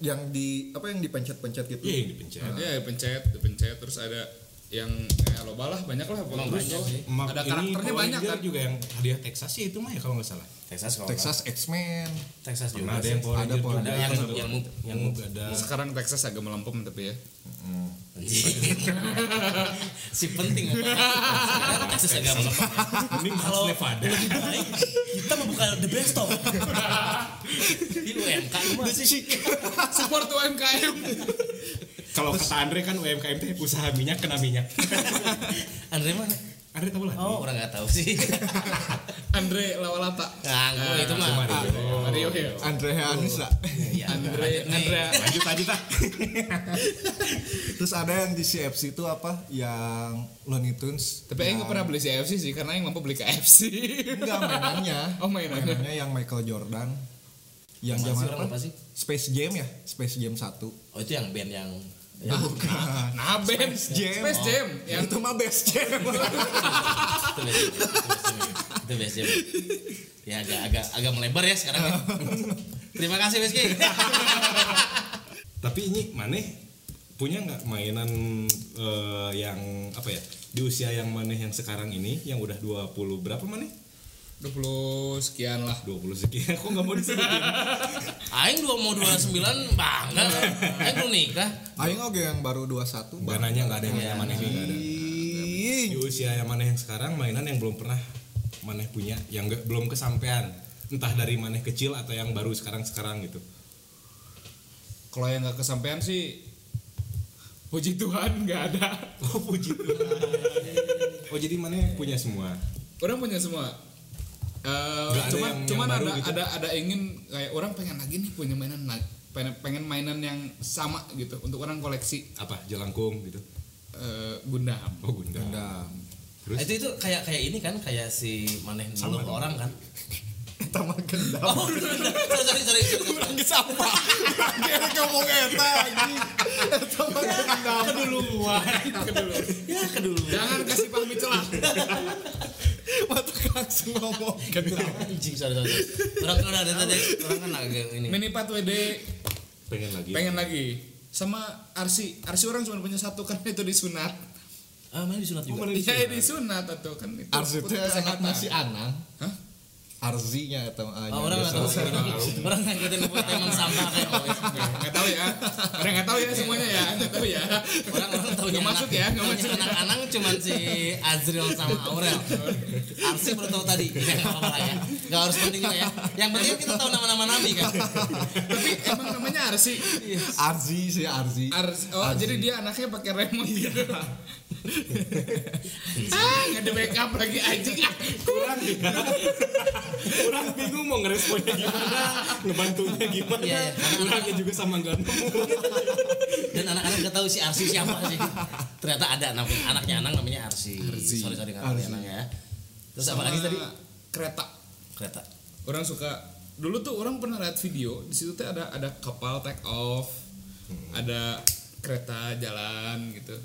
yang di apa yang dipencet-pencet gitu. Iya, yang dipencet. Ya pencet, pencet terus ada yang eh, loba lah banyak lah Emang banyak sih. Mak- Ada ini karakternya Power banyak Ranger kan. juga yang hadiah Texas ya itu mah ya kalau nggak salah. Texas kalau Texas X-Men. Texas juga. Ada sih. yang Power Ada Ranger Power juga. Ada yang yang move yang move ada. Sekarang Texas agak melempem tapi ya. si penting Texas agak melepas. Mending Kalau Mas Nevada. lebih baik kita membuka the best stop di UMK mah Support UMKM. Kalau kata Andre kan UMKM teh usaha minyak kena minyak. Andre mana Andre tahu lah. oh orang nggak tahu sih Andre Lawalata. nah itu mah Mario Hill. Andre Hansa. Ya, Andre lanjut nih. Andre Lanjut lanjut ah. Terus ada yang di CFC itu apa? Yang Looney Tunes. Tapi Aing nggak pernah beli CFC sih karena Aing mampu beli KFC. Enggak mainannya. Oh, mainannya. Mainannya yang Michael Jordan. Yang zaman apa? sih Space Jam ya? Space Jam 1. oh itu yang band yang yang Bukan. Nah, band Space Jam. Space Jam. Yang Itu mah Best Jam. itu best itu best jam ya agak agak agak melebar ya sekarang ya. terima kasih Meski Tapi ini maneh punya nggak mainan eh, yang apa ya di usia yang maneh yang sekarang ini yang udah 20 berapa maneh? 20 sekian lah. 20 sekian. Kok nggak mau disebutin? Aing dua mau 29 bangga. Aing belum nikah. Aing oke yang baru 21 nggak nanya nggak ada yang nanya maneh nggak ada. Di usia yang maneh yang sekarang mainan yang belum pernah maneh punya yang nggak belum kesampaian. Entah dari maneh kecil atau yang baru sekarang sekarang gitu. Kalau yang nggak kesampaian sih puji Tuhan nggak ada. Oh puji Tuhan. Oh jadi maneh punya semua? Orang punya semua Eh, Nggak ada cuman yang- yang cuman baru ada gitu? ada ada ingin kayak orang pengen lagi nih punya mainan pengen, pengen mainan yang sama gitu untuk orang koleksi apa jelangkung gitu eh, Gundam oh Gundam Gundam. terus Itu itu kayak kayak ini kan kayak si maneh dulu orang kan. Eta mah gendam. Oh, sorry sorry sorry. sorry. Urang geus apa? Dia ngomong eta anjing. Eta mah gendam. Keduluan. Ya keduluan. jangan kasih pahmi celah Mata langsung ngomong. Anjing sorry sorry. Orang kan ada tadi orang kan agak ini. minipat WD pengen lagi pengen lagi sama Arsi Arsi orang cuma punya satu kan itu disunat Ah, mana disunat juga. iya disunat atau kan itu Arsi anak kesehatan. nasi anang. Hah? Arzinya eta mah Oh, orang nggak tahu. Orang nggak ngikutin buat emang sampah kayak nggak tahu ya. Orang nggak tahu ya semuanya ya. Nggak tahu ya. Orang orang tahu Nggak masuk ya, nggak masuk. anak-anak cuma si Azril sama Aurel. Arsi baru tahu tadi. Ya nggak apa-apa ya. Nggak harus penting juga ya. Yang penting kita tahu nama-nama nabi kan? Tapi emang namanya Arsi Arzi sih Arzi. Ars oh jadi dia anaknya pakai remote gitu ah nggak di backup lagi anjing. Kurang kurang bingung mau ngeresponnya gimana ngebantunya gimana. Iya, iya. kurangnya juga sama nggak nemu. Dan anak-anak nggak tahu si Arsi siapa sih. Ternyata ada anak anaknya anak namanya Arsi, sorry sorry nggak tahu ya anaknya ya. Terus apa lagi tadi? Sama kereta. Kereta. Orang suka dulu tuh orang pernah lihat video di situ tuh ada ada kapal take off ada kereta jalan gitu.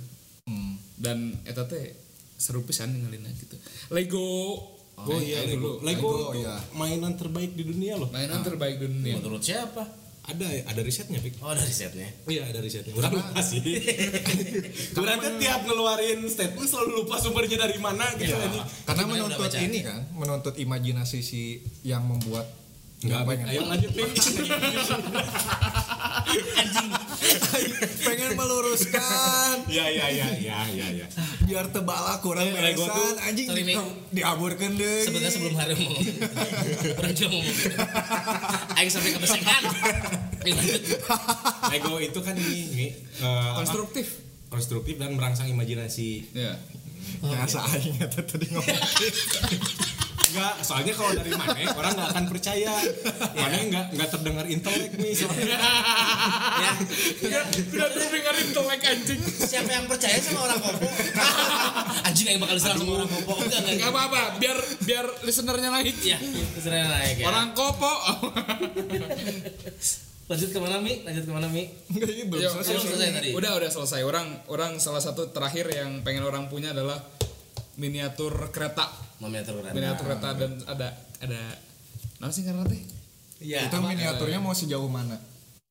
Dan eta teh seru pisan ninggalinnya gitu. Lego oh iya Lego. Lego, Lego, iya. mainan terbaik di dunia loh. Mainan terbaik dunia. Menurut siapa? Ada ada risetnya Pik. Oh dari setnya Iya ada risetnya. Kurang lupa sih. Kurang kan tiap ngeluarin statement selalu lupa sumbernya dari mana gitu anjing. Karena Gimana udah menuntut ini kan, menuntut imajinasi si yang membuat Enggak, ayo lanjut Pik. pengen meluruskan. Iya iya iya iya iya iya. biar tebala kurang Lego beresan. anjing sorry, di, diaburkan deh. sebenarnya sebelum hari mau. Orang juga mau. Aing sampai kebesekan Ayo lanjut Lego itu kan ini, ini eh, apa? konstruktif. Konstruktif dan merangsang imajinasi. ya biasa aing eta tadi ngomong Enggak, soalnya kalau dari mana orang nggak akan percaya. Mana nggak nggak terdengar intelek nih soalnya. ya udah dengerin telek anjing. Siapa yang percaya sama orang kopo? Anjing yang bakal diserang sama orang kopo. Enggak enggak nggak apa-apa biar biar listenernya naik. Ya keserang naik ya. Orang kopo. Lanjut ke mana mi? Lanjut ke mana mi? Enggak ini belum Yo, selesai selesai tadi. Udah udah selesai. Orang orang salah satu terakhir yang pengen orang punya adalah miniatur kereta. Miniatur kereta. Miniatur kereta dan ada ada apa sih karena teh? Iya itu miniaturnya mau sejauh mana?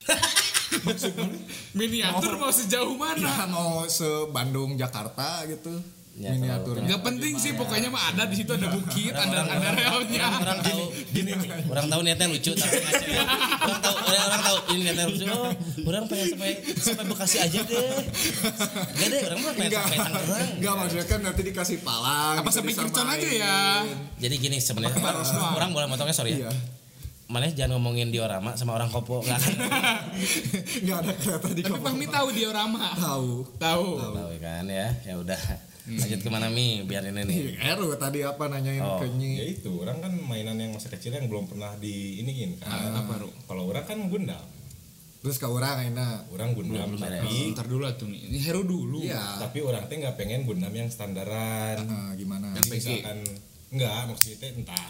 Miniatur mau sejauh mana? Ya mau se Bandung Jakarta gitu Ya, miniaturnya nggak penting sih pokoknya mah ada di situ ada bukit ada ada relnya orang tahu gini orang tahu niatnya lucu tapi orang tahu orang, orang tahu ini niatnya lucu. Oh orang pengen sampai sampai Bekasi aja deh. Gak deh orang mah pengen enggak sampai Tangerang. Enggak maksudnya kan nanti dikasih palang apa sampai Kircon aja ya? Jadi gini sebenarnya. Orang boleh motongnya sorry ya. Iya. Mana jangan ngomongin diorama sama orang kopo nggak akan. Enggak ada kereta di tapi kapal Fahmi tahu diorama. Tahu. Tahu. Tahu kan ya ya udah lanjut ke mana mi? Biar ini nih. Ih, Eru tadi apa nanyain Oh, ke Nyi. Ya itu, orang kan mainan yang masa kecil yang belum pernah di iniin kan. apa Ru? Kalau orang kan Gundam. terus ke orang enak Orang Gundam Belum tapi ntar dulu tuh nih ini Heru dulu. Iya. Tapi orang teh nggak pengen Gundam yang standaran. Ah, gimana? Yang. Misalkan enggak maksudnya teh entah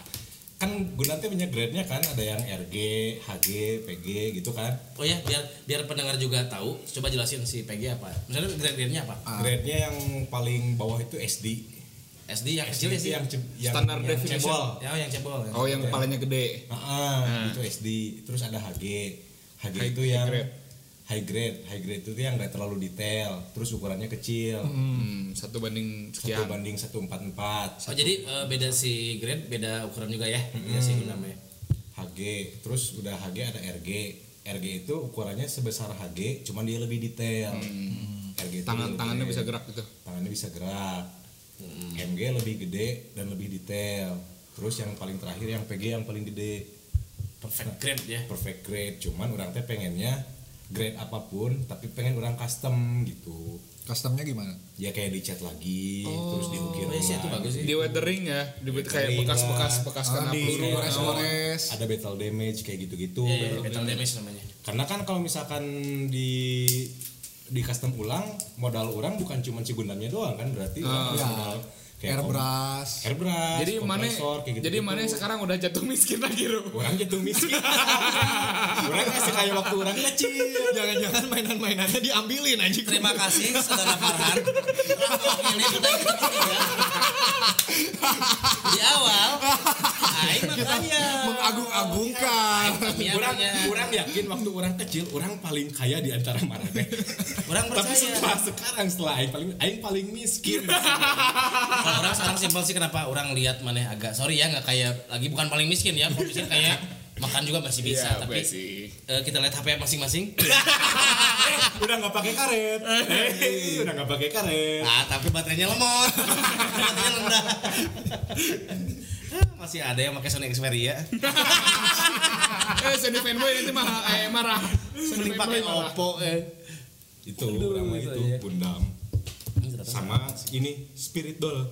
kan Gundam teh banyak grade-nya kan ada yang RG, HG, PG gitu kan. oh ya biar biar pendengar juga tahu coba jelasin si PG apa misalnya grade-grade-nya apa Grade-nya yang paling bawah itu SD. SD yang kecil ya SD sih yang, yang Standar yang definition. cebol. ya yang cebol ya. oh yang kepalanya gede Ah, itu SD. Terus ada HG. HG itu High yang grade. High grade. High grade itu yang nggak terlalu detail terus ukurannya kecil. Hmm, satu banding satu sekian. banding 144 Oh jadi eh, beda si grade beda ukuran juga ya? Beda si namanya. HG terus udah HG ada RG RG itu ukurannya sebesar HG cuman dia lebih detail. RG itu Tangan tangannya bisa gerak gitu. tangannya bisa gerak. MG lebih gede dan lebih detail. Terus yang paling terakhir yang PG yang paling gede. Perfect grade ya. perfect grade cuman orang teh pengennya grade apa pun tapi pengen orang custom gitu Customnya gimana? ya kayak dicat lagi terus diukir Oh, iya itu bagus sih. Di weathering ya, di kayak Weathering bekas-bekas bekas Ah, kena di peluru. gores-gores. ada battle damage kayak gitu-gitu Iya, iya, battle damage namanya. karena kan kalau misalkan di di custom ulang modal orang bukan cuma si Gundamnya doang kan berarti Ya. modal kayak Airbrush. kom- airbrush Jadi mana gitu jadi mana sekarang udah jatuh miskin lagi, Ru. orang jatuh miskin orang masih kayak waktu orang kecil Jangan-jangan mainan-mainannya diambilin aja. Terima kasih saudara Farhan. Ini kita ya. Di awal, Aing makanya Mengagung-agungkan. Orang orang yakin waktu orang kecil orang paling kaya di antara marane Orang tapi percaya. setelah sekarang setelah aing paling aing paling miskin orang sekarang simpel sih kenapa orang lihat mana agak sorry ya nggak kayak lagi bukan paling miskin ya, miskin kayak makan juga masih bisa, Iya, tapi sih. eh, kita lihat HP masing-masing. udah nggak pakai karet udah nggak pakai karet Ah, tapi baterainya lemot. baterainya rendah. Masih ada yang pakai Sony Xperia. Eh, Sony fanboy nanti mah eh marah. Sony pakai. Oppo eh. itu orang mah itu Gundam sama ini Spirit Doll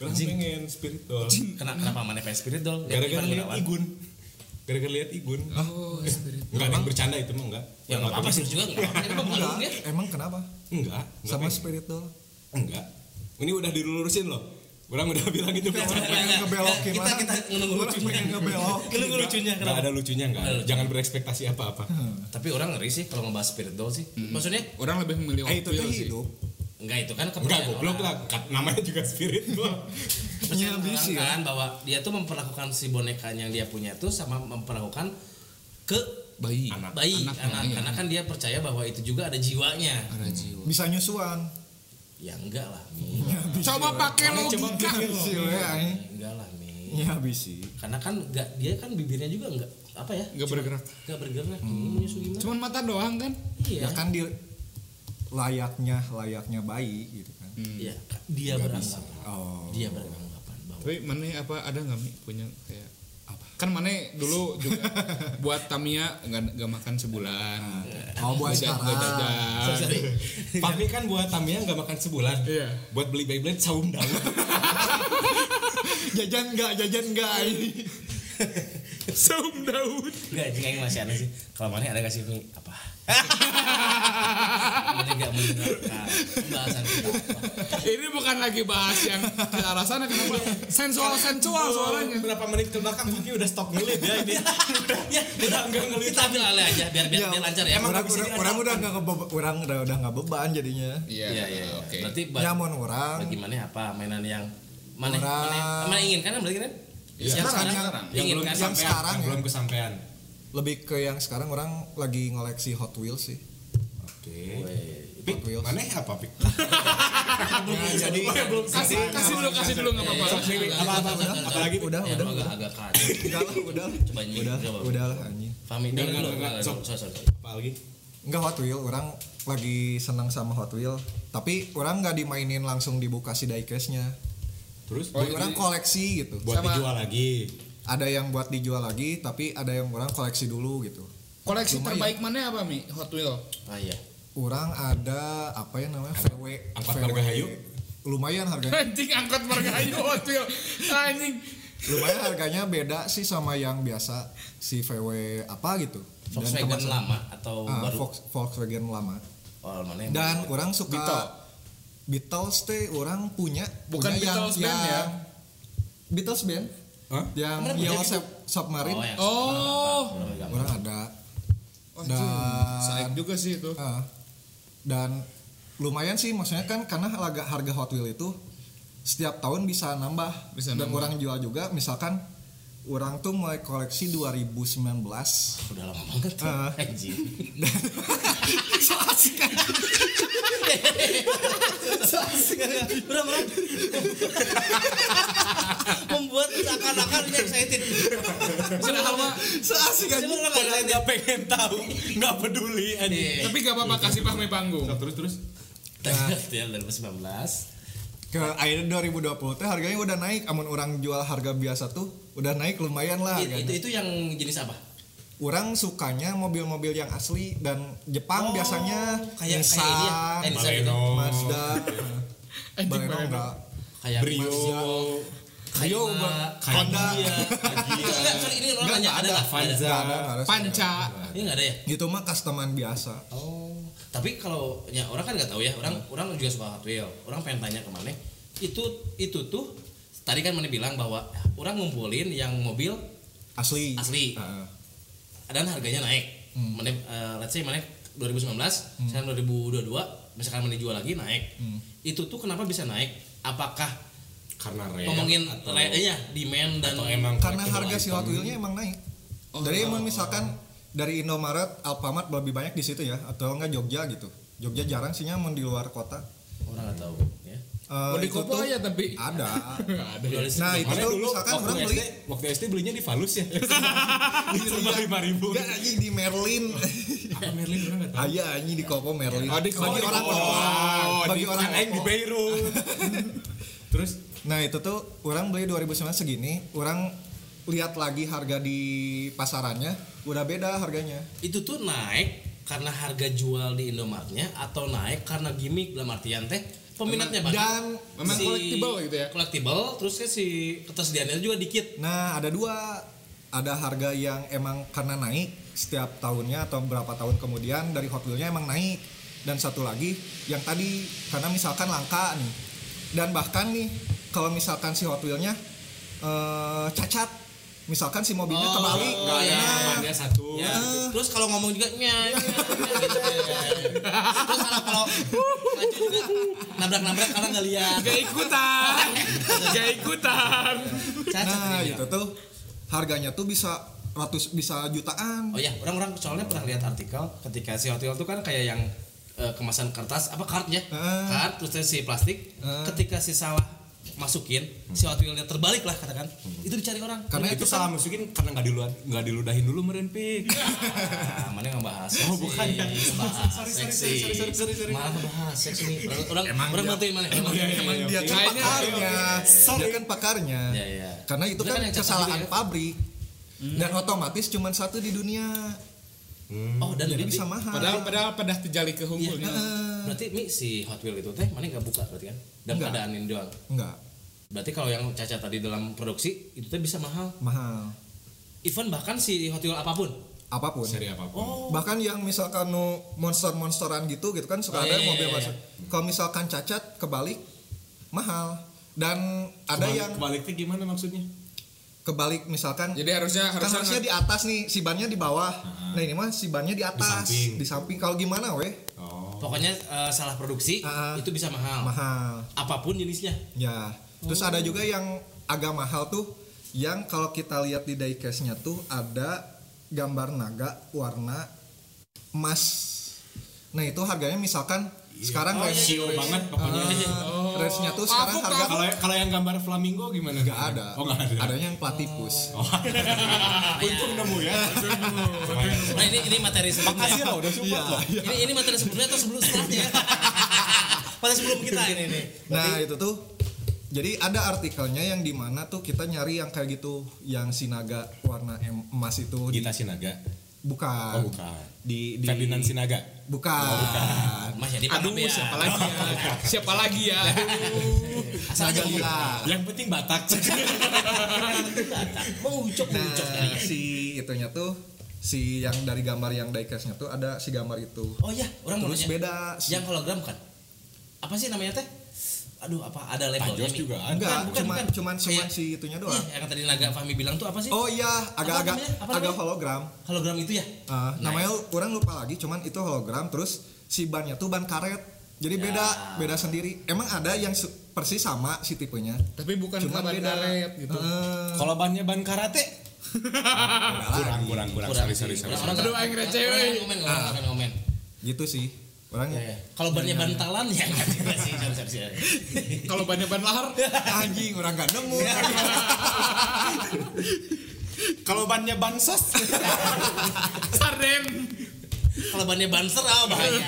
orang pengen Spirit Doll Kena, kenapa mana pengen spirit doll? Gara-gara lihat. Igun gara-gara lihat Igun Oh, spirit. enggak ada yang bercanda itu mah enggak Ya nggak apa-apa sih juga apa-apa. Enggak, ya. emang kenapa? enggak enggak Sama pengen. Spirit Doll. enggak ini udah dilurusin loh orang udah bilang itu pengen ngebelokin Kita kita nunggu Orang lucunya. pengen ngebelok. Nunggu lucunya. Enggak ada lucunya enggak jangan berekspektasi apa-apa Tapi orang ngeri sih kalau ngebahas spirit doll sih. Maksudnya Orang lebih memilih Eh Wheels sih. enggak itu kan enggak kepercayaan goblok orang. lah namanya juga Spirit Doll Percayaan orang bisi ya. kan bahwa dia tuh memperlakukan si bonekanya yang dia punya tuh sama memperlakukan ke Bayi. Anak. bayi Anak, anak, iya. karena kan dia percaya bahwa itu juga ada jiwanya Ada jiwa. Bisa nyusuan. Ya enggak lah Mi. Coba pakai logika. Si we aing. enggak lah Mi. Ya bisi. karena kan enggak dia kan bibirnya juga enggak apa ya Enggak bergerak. enggak bergerak gimana Cuman mata doang kan? iya Ya kan di layaknya layaknya bayi gitu kan. iya dia beranggapan Oh. dia beranggapan bahwa Tapi mana apa ada nggak Mi punya kayak? Kan mana dulu juga buat Tamiya nggak nggak makan sebulan. Oh buat Nggak- nggak jajan. Tapi kan buat Tamiya nggak makan sebulan. Iya. Buat beli Beyblade saum daun. jajan enggak, jajan enggak ini. Saum Daud. enggak anjing aing masih aneh sih kalau mana ada gak sih Mi apa mana enggak mendengarkan pembahasan kita Ini bukan lagi bahas yang ke arah sana kenapa? Sensual sensual soalnya. Berapa menit ke belakang Fakih udah stop ngelip ya ini. ya udah enggak kita ambil alih aja biar biar, biar lancar ya bisa orang, orang udah nggak ngebe- orang udah udah nggak beban jadinya. Iya, iya, iya. Oke. Berarti Nyamun orang. bagaimana apa mainan yang mana mana mana ingin kan berarti kan? Iya, Yang sekarang sekarang, yang- Yang ingin belum kan? yang kesampean, sekarang yang ya. belum kesampean. Lebih ke yang sekarang orang lagi ngoleksi Hot Wheels sih. Oke. Hot Pik, Wheels. mana apa Pik? Ya, jadi Kasih kasih dulu kasih dulu nggak apa-apa. Apa apa udah? Apalagi udah Ya, udah agak udah agak kaget. udah lah udah Coba udah udah lah anjing. Enggak, dulu. enggak, enggak, enggak, Hot Wheel, orang lagi senang sama Hot Wheel. Tapi orang nggak dimainin langsung dibuka si diecast-nya. Terus Oh, orang koleksi gitu. buat Sama- dijual lagi. Ada yang buat dijual lagi, tapi ada yang orang koleksi dulu gitu. Koleksi Lumayan. terbaik mana apa Mi? Hot Wheel. Ah iya. Orang ada apa ya namanya VW. angkot VW. Margahayu? Lumayan harganya. Anjing angkot margahayu Hot Wheel. Anjing. lumayan harganya beda sih sama yang biasa si VW apa gitu. Dan Volkswagen kemasan- lama atau Ah, baru? Volks- Volkswagen lama. Oh, mana yang Dan baru? orang suka Beetle. Beatles teh orang punya Bukan punya Beatles band ya? Beatles band Hah? yang Yellow. Sub- Submarine Oh, yang Oh. orang ada Anjing. Dan- Saik juga sih itu. Ah. dan lumayan sih maksudnya kan karena harga harga Hot Wheel itu setiap tahun bisa nambah Bisa dan nambah. orang jual juga misalkan Orang tuh mulai koleksi 2019. Udah lama banget. Ah. Anjing. so asik. So asik. Membuat seakan-akan ini excited. Sudah lama. So asik aja. Sebenarnya nggak pengen tahu, nggak peduli anjing. Iya. Tapi gak apa-apa kasih pahmi panggung. Terus terus. Ya 2019. Ke akhirnya 2020 teh harganya udah naik. Amun orang jual harga biasa tuh udah naik lumayan lah. Itu itu yang jenis apa? Orang sukanya mobil-mobil yang asli dan Jepang Oh, biasanya kayak- kayak ini ya, Nissan, kayak Nissan Baleno. Mazda, Baleno enggak. Kayak Brio. Rio, Bang. Honda. Enggak, sorry ini orang nanya ada ada. nggak? Ada. Panca. Ini enggak ada ya? Itu mah customan biasa. Oh, tapi kalau ya orang kan nggak tahu ya, orang orang juga suka Hot Wheel. Orang pengen tanya ke mana? Itu itu tuh tadi kan mana bilang bahwa orang ngumpulin yang mobil Asli. Asli. Heeh. Dan harganya naik. Mana eh, let's say mana 2019, sekarang 2022, misalkan mana jual lagi naik. Itu tuh kenapa bisa naik? Apakah Karena rare ngomongin atau, re-nya demand dan atau emang Karena harga si? Hot Wheels-nya emang naik. Dari emang misalkan dari Indomaret, Alfamart lebih banyak di situ ya, atau enggak Jogja gitu. Jogja jarang sih nyaman di luar kota. orang nggak tahu ya. Eh, Mau di tuh aja tapi. ada. Ada ya. Nah itu tuh dulu misalkan waktu orang SD, beli waktu SD belinya di Valus ya. Cuma lima ribu. enggak anjing di Merlin. Apa Merlin orang nggak tahu. Aya anjing di Kopo Merlin. Oh, di Kopo. bagi orang Oh, bagi di, orang aing di. Beirut. Terus Nah itu tuh orang beli 2009 segini, orang lihat lagi harga di pasarannya udah beda harganya. Itu tuh naik karena harga jual di Indomaretnya atau naik karena gimmick dalam artian teh peminatnya banyak. Dan Memang collectible gitu ya? Collectible, terus kan si ketersediaannya juga dikit. nah ada dua, ada harga yang emang karena naik setiap tahunnya atau berapa tahun kemudian dari Hot Wheels-nya emang naik dan satu lagi yang tadi karena misalkan langka nih dan bahkan nih kalau misalkan si Hot Wheels-nya eh, cacat misalkan si mobilnya Oh, kebalik nggak ada nah, satu. Ya, terus kalau ngomong juga nya, gitu. Terus kalau kalau maju juga nabrak-nabrak karena nggak lihat. Gak ikutan. Gak ikutan. Nah dia. itu tuh harganya tuh bisa ratus bisa jutaan Oh ya, orang-orang soalnya pernah lihat artikel ketika si Hot Wheels tuh kan kayak yang eh, kemasan kertas apa kartnya, Heeh. kart terus si plastik. Heeh. Ketika si salah masukin, si Hot Wheels-nya terbalik lah katakan. Itu dicari orang. Karena itu itu salah masukin karena nggak diludahin nggak diludahin dulu meren pik. Ah, mana yang ngebahas Oh, bukan ya. Sorry, sorry, seksi. sorry, sorry, sorry, sorry. Malah ngebahas seksi nih. Orang orang, orang bantuin mana? Emang, emang dia kan Kayaknya- pakarnya dia kan pakarnya Ya, ya. karena itu kan kan kesalahan ya? pabrik dan otomatis cuma satu di dunia Oh, dan jadi di- bisa mahal Padahal padahal pada terjali ke hunggulnya. Berarti Mi si Hot Wheels itu teh mana nggak buka berarti kan? Dan Nggak. keadaan ini doang. enggak Berarti kalau yang cacat tadi dalam produksi itu teh bisa mahal. mahal Even bahkan si Hot Wheels apa pun. apa pun Seri apa pun. Oh, bahkan yang misalkan nu monster-monsteran gitu gitu kan suka Oh, ada iya, iya, mobil iya, masuk kalau misalkan cacat kebalik mahal dan ada Kebalik- yang kebaliknya gimana maksudnya? kebalik misalkan Jadi harusnya kan harusnya, harusnya di atas nih si bannya di bawah nah ini mah si bannya di atas samping. di samping kalau gimana weh Oh. pokoknya eh, salah produksi Ah. itu bisa mahal. mahal Apa pun jenisnya. Ya, terus ada juga yang agak mahal tuh, yang kalau kita lihat di diecast-nya tuh ada gambar naga warna emas. Nah itu harganya misalkan sekarang Oh, range, sio banget pokoknya. uh, range-nya tuh sekarang Kapuk, harga Kalau kalau yang gambar flamingo gimana? nggak ada. Oh nggak ada. Adanya yang platypus. Oh. Untung nemu ya. Nah ini ini materi sebelumnya. Makasih loh udah support loh. Ini ini materi sebelumnya atau sebelum setelahnya? Pada sebelum kita ini nih. Nah itu tuh jadi ada artikelnya yang di mana tuh kita nyari yang kayak gitu, yang si naga warna em- emas itu di, Gita Sinaga. bukan, Oh bukan. di di Ferdinand Sinaga. bukan, Mas jadi Aduh, ya. siapa lagi ya? Siapa lagi ya? Gila. Yang penting Batak. Mau ucok mau ucok Nah, si itunya tuh si yang dari gambar yang diecast-nya tuh ada si gambar itu. Oh iya, orang Terus beda si- Yang hologram kan? Apa sih namanya teh? Aduh, apa ada levelnya? Mi? juga ada. enggak, bukan, cuman bukan. cuman cuman Kayak- si itunya Iya, doang. yang tadi Naga Fahmi bilang tuh apa sih? Oh iya, agak-agak namanya? Apa agak namanya? hologram. Hologram itu ya? Uh, namanya kurang lupa lagi, cuman itu hologram terus si bannya tuh ban karet. Jadi Ya. beda, beda sendiri. Emang ada yang persis sama si tipenya Tapi bukan Cuman ban beda. karet gitu. Eh, Kalau bannya ban karate kurang kurang kurang sorry sorry sorry. Orang Aduh, aing receh, orang wey. ngomen, orang ngomen, ngomen. gitu sih orang Ya, ya. Kalau bannya bantalan ya enggak juga sih, sorry, sorry, sorry. Kalau bannya ban lahar, anjing orang gak nemu Kalau bannya bansos sarden. Kalau bannya banser ah bahaya.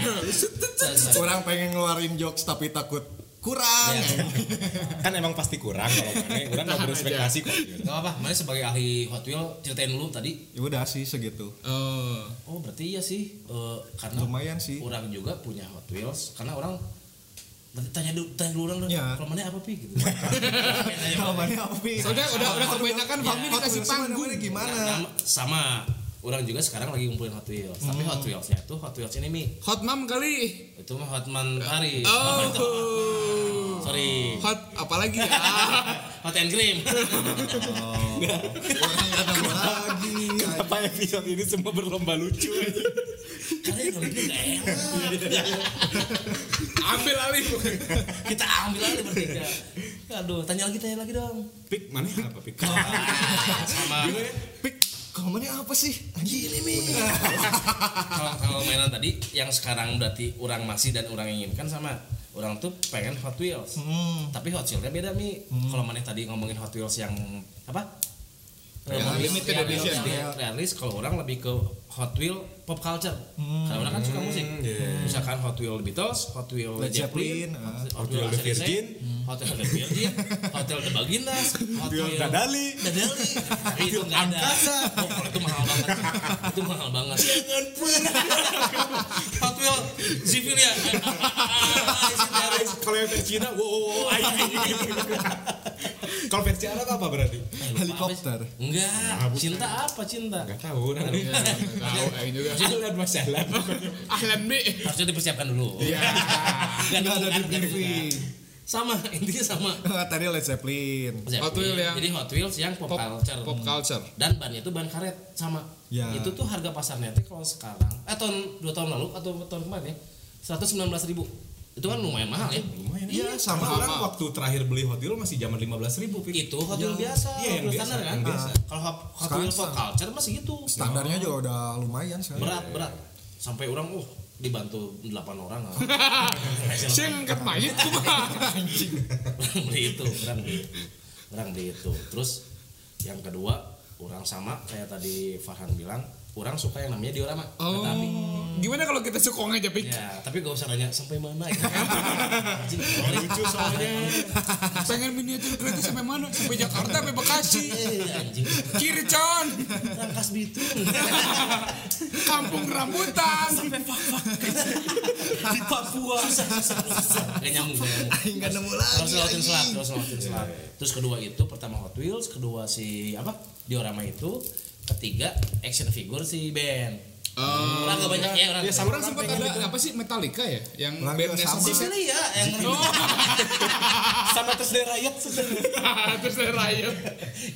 orang pengen ngeluarin jokes tapi takut kurang. Ya. kan emang pasti kurang kalau mana orang nggak berespektasi kok. Gak apa-apa, mana sebagai ahli Hot Wheel ceritain dulu tadi. ya udah sih segitu. Oh, Oh berarti iya sih, Eh, karena lumayan sih. orang juga punya Hot Wheels karena orang nanti tanya dulu tanya dulu orang dong Ya. kalau mana apa pi? Gitu. Kalau mana apa Pi? soalnya udah udah kebanyakan Fahmi Hot dikasih panggung. mana gimana? Nah, sama orang juga sekarang lagi ngumpulin Hot Wheels. Tapi Hot Wheelsnya itu Hot Wheels ini mi. Hot Mom kali. itu mah Hotman Paris Oh. sorry. Hot apalagi ya? Hot and Cream. Orang gak nemu lagi? Apa episode ini semua berlomba lucu aja. karena yang ngelipnya gak enak. Ambil alih. kita ambil aja bertiga. Aduh tanya lagi tanya lagi dong. Pik mana apa pik? sama. Pik, kalau mana apa sih? Anjing. Ini mi. Kalau mainan tadi yang sekarang berarti orang masih dan orang inginkan sama orang tuh pengen Hot Wheels. Tapi Hot Wheelsnya beda mi. Kalau mana tadi ngomongin Hot Wheels yang apa Realis, limited edition. realis, realis, kalau orang lebih ke Hot Wheel pop culture. Karena orang kan suka musik. misalkan Hot Wheel The Beatles Hot Wheel Led Zeppelin. Hot Wheel The Virgin. Hot Wheel The Virgin Hot Wheel The Bagindas Hot Wheel Dadali. Dadali. Itu nggak ada. Oh, kalau itu mahal banget. Itu mahal banget. Jangan pernah Hot Wheel Zivil ya Kalau yang Cina, wow, wow, wow. Kalau versi Arab apa berarti? helikopter. Enggak. Cinta apa cinta? Gak tahu, orang Tahu juga. Ahlan masalah. Ahlan B. harusnya dipersiapkan dulu. Iya. Nggak nggak ada di briefing sama intinya sama. Tadi Led Zeppelin. Hot Wheel yang- jadi Hot Wheels yang pop, Pop culture. Pop culture. dan bannya itu ban karet sama. Ya. itu tuh harga pasarnya tuh kalau sekarang eh tahun dua tahun lalu atau tahun kemarin ya seratus sembilan belas ribu itu kan lumayan mahal ya Lumayan. Iya, sama orang sama. waktu terakhir beli Hot Wheel masih zaman 15 ribu. itu Hot Wheels biasa Iya, yang biasa, standar kan biasa. kalau Hot, Hot Sekarang Wheels pop culture masih gitu standarnya juga udah lumayan sekarang berat berat sampai orang uh dibantu delapan orang lah. Sing ket mayit kumaha. orang beli itu orang beli orang beli itu terus yang kedua orang sama kayak tadi Farhan bilang orang suka yang namanya diorama Oh. kereta api Gimana kalau kita sukong aja, Pik? ya tapi gak usah nanya sampai mana ya. Lucu soalnya. Pengen miniatur kereta sampai mana? Sampai Jakarta, sampai Bekasi. Eh, anjing Kiri, Con. rangkas bitung Kampung rambutan. di Papua gak nyambung gak nyambung gak nemu lagi harus lewatin selat harus lewatin selat terus kedua itu pertama Hot Wheels kedua si apa diorama itu ketiga action figure si band Oh. orang banyak ya orang Ya, orang sempat ada apa sih Metallica ya? Yang bandnya sama. sama. Sicilia ya yang Sama terus dari rakyat Terus dari Riot.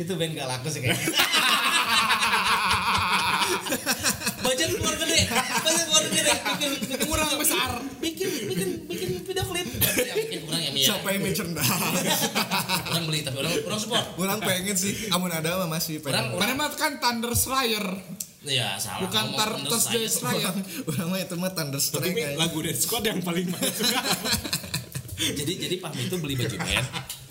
itu band gak laku sih kayaknya budget keluar gede budget keluar gede bikin bikin Kurang besar. bikin bikin bikin video klip yang bikin kurang ya Mia siapa yang merchandise orang beli tapi orang orang support orang pengen sih amun ada mah masih orang pengen Mana mah kan Thunder Slayer. ya salah Bukan Thunder Slayer. Slayer. orang mah itu mah Tapi aja. lagu Dead Squad yang paling banyak suka. jadi jadi Fahmi itu beli baju band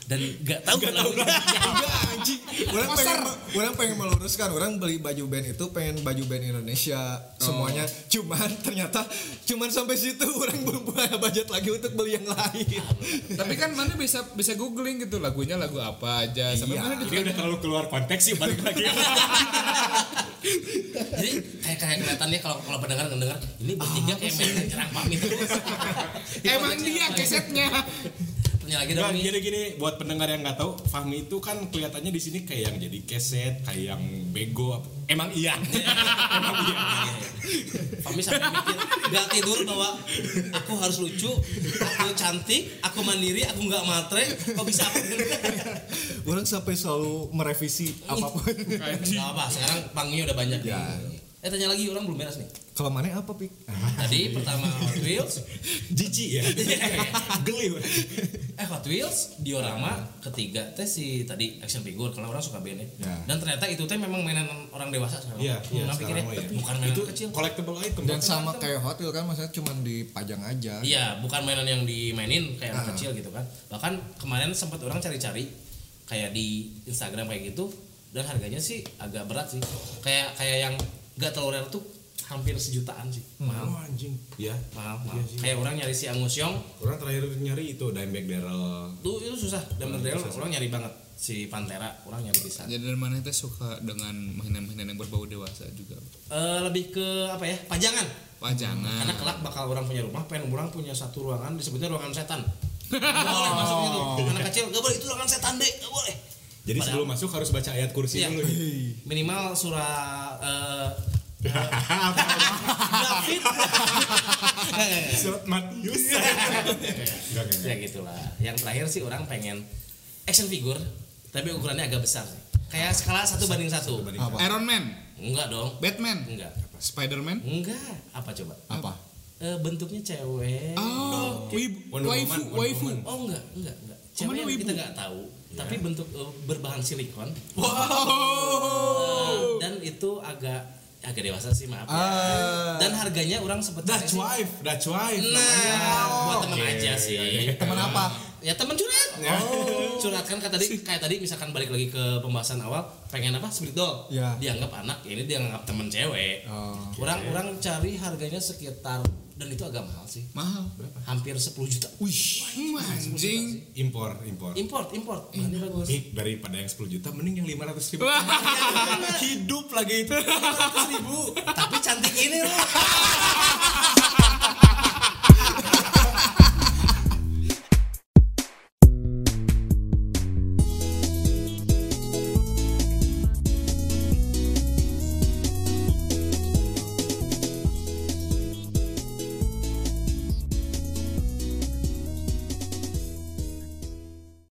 dan gak tahu lagunya Enggak anjing. Orang pengen orang pengen meluruskan, orang beli baju band itu pengen baju band Indonesia semuanya. Cuman ternyata cuman sampai situ orang belum punya budget lagi untuk beli yang lain. Tapi kan mana bisa bisa googling gitu lagunya lagu apa aja. Sampai Iya. mana Ini udah terlalu keluar konteks sih balik lagi. jadi kayak kayak kelihatannya kalau kalau pendengar ngedengar ini bertiga kayak main jerang terus Emang dia kesetnya. Tanya lagi dong nih gini gini buat pendengar yang nggak tahu, Fahmi itu kan kelihatannya di sini kayak yang jadi keset, kayak yang bego. apa- Emang iya. Emang iya. Fahmi sampai mikir gak tidur bahwa aku harus lucu, aku cantik, aku mandiri, aku nggak matre, kok bisa aku Orang sampai selalu merevisi apa pun. Gak apa, sekarang panggungnya udah banyak Ya. nih. Eh tanya lagi orang belum beres nih. Kalau mana apa pik? Tadi pertama Hot Wheels, Jijik ya. Geli. eh Hot Wheels, diorama, ketiga teh si tadi action figure karena orang suka band ya. Ya. Dan ternyata itu teh memang mainan orang dewasa sekarang. Iya, iya, Nggak pikirnya, ya. bukan mainan Itu kecil. collectible item. Dan sama kayak hotel kan maksudnya cuma dipajang aja. Iya, bukan mainan yang dimainin kayak anak Ah. kecil gitu kan. Bahkan kemarin sempat orang cari-cari kayak di Instagram kayak gitu dan harganya sih agak berat sih. Kayak kayak yang gak terlalu rare tuh hampir sejutaan sih. Mahal. Oh anjing. Ya. Mahal, mahal. Iya sih. Kayak orang nyari si Angus Young Orang terakhir nyari itu Dimebag Daryl. tuh itu susah. Hmm, model susah sih. orang nyari banget si Pantera, orang nyari bisa. Jadi dari mana teh suka dengan mainan-mainan yang berbau dewasa juga. Eh, lebih ke apa ya? Pajangan. Pajangan. Karena kelak bakal orang punya rumah, pengen orang punya satu ruangan disebutnya ruangan setan. Gak boleh masuk itu. Anak kecil gak boleh itu ruangan setan deh, gak boleh. Jadi Padahal- sebelum masuk harus baca ayat kursi Iya. dulu. minimal surah eh, David. Surat Matius. Enggak, ya gitulah. Yang terakhir sih orang pengen action figure tapi ukurannya agak besar sih. Kayak skala satu banding satu? Iron Man, enggak dong. Batman, enggak. Spider-Man. enggak. Apa coba? Apa? Eh, bentuknya cewek. Oh, waifu, waifu. Oh enggak enggak enggak. Cewek yang kita nggak tahu tapi bentuk eh, berbahan silikon Wow. Eh, dan itu agak agak dewasa sih maaf ya. Ah. dan harganya orang sempet cari Dutch wife, Dutch wife. Nah, buat temen Oke, aja sih. iya, iya. Teman apa? Ya temen curhat. Oh. Curhat kan kayak tadi kayak tadi misalkan balik lagi ke pembahasan awal, pengen apa? Split doll. Ya. Dianggap anak, ya ini dianggap temen cewek. Oh. Orang-orang cari harganya sekitar dan itu agak mahal sih. Mahal. Hampir 10 juta. Wih, anjing. Impor, impor. Import, import. Bahannya bagus. Nih, daripada yang 10 juta mending yang 500 ribu. Wah. Hidup lagi itu. 100 ribu. Tapi cantik ini loh.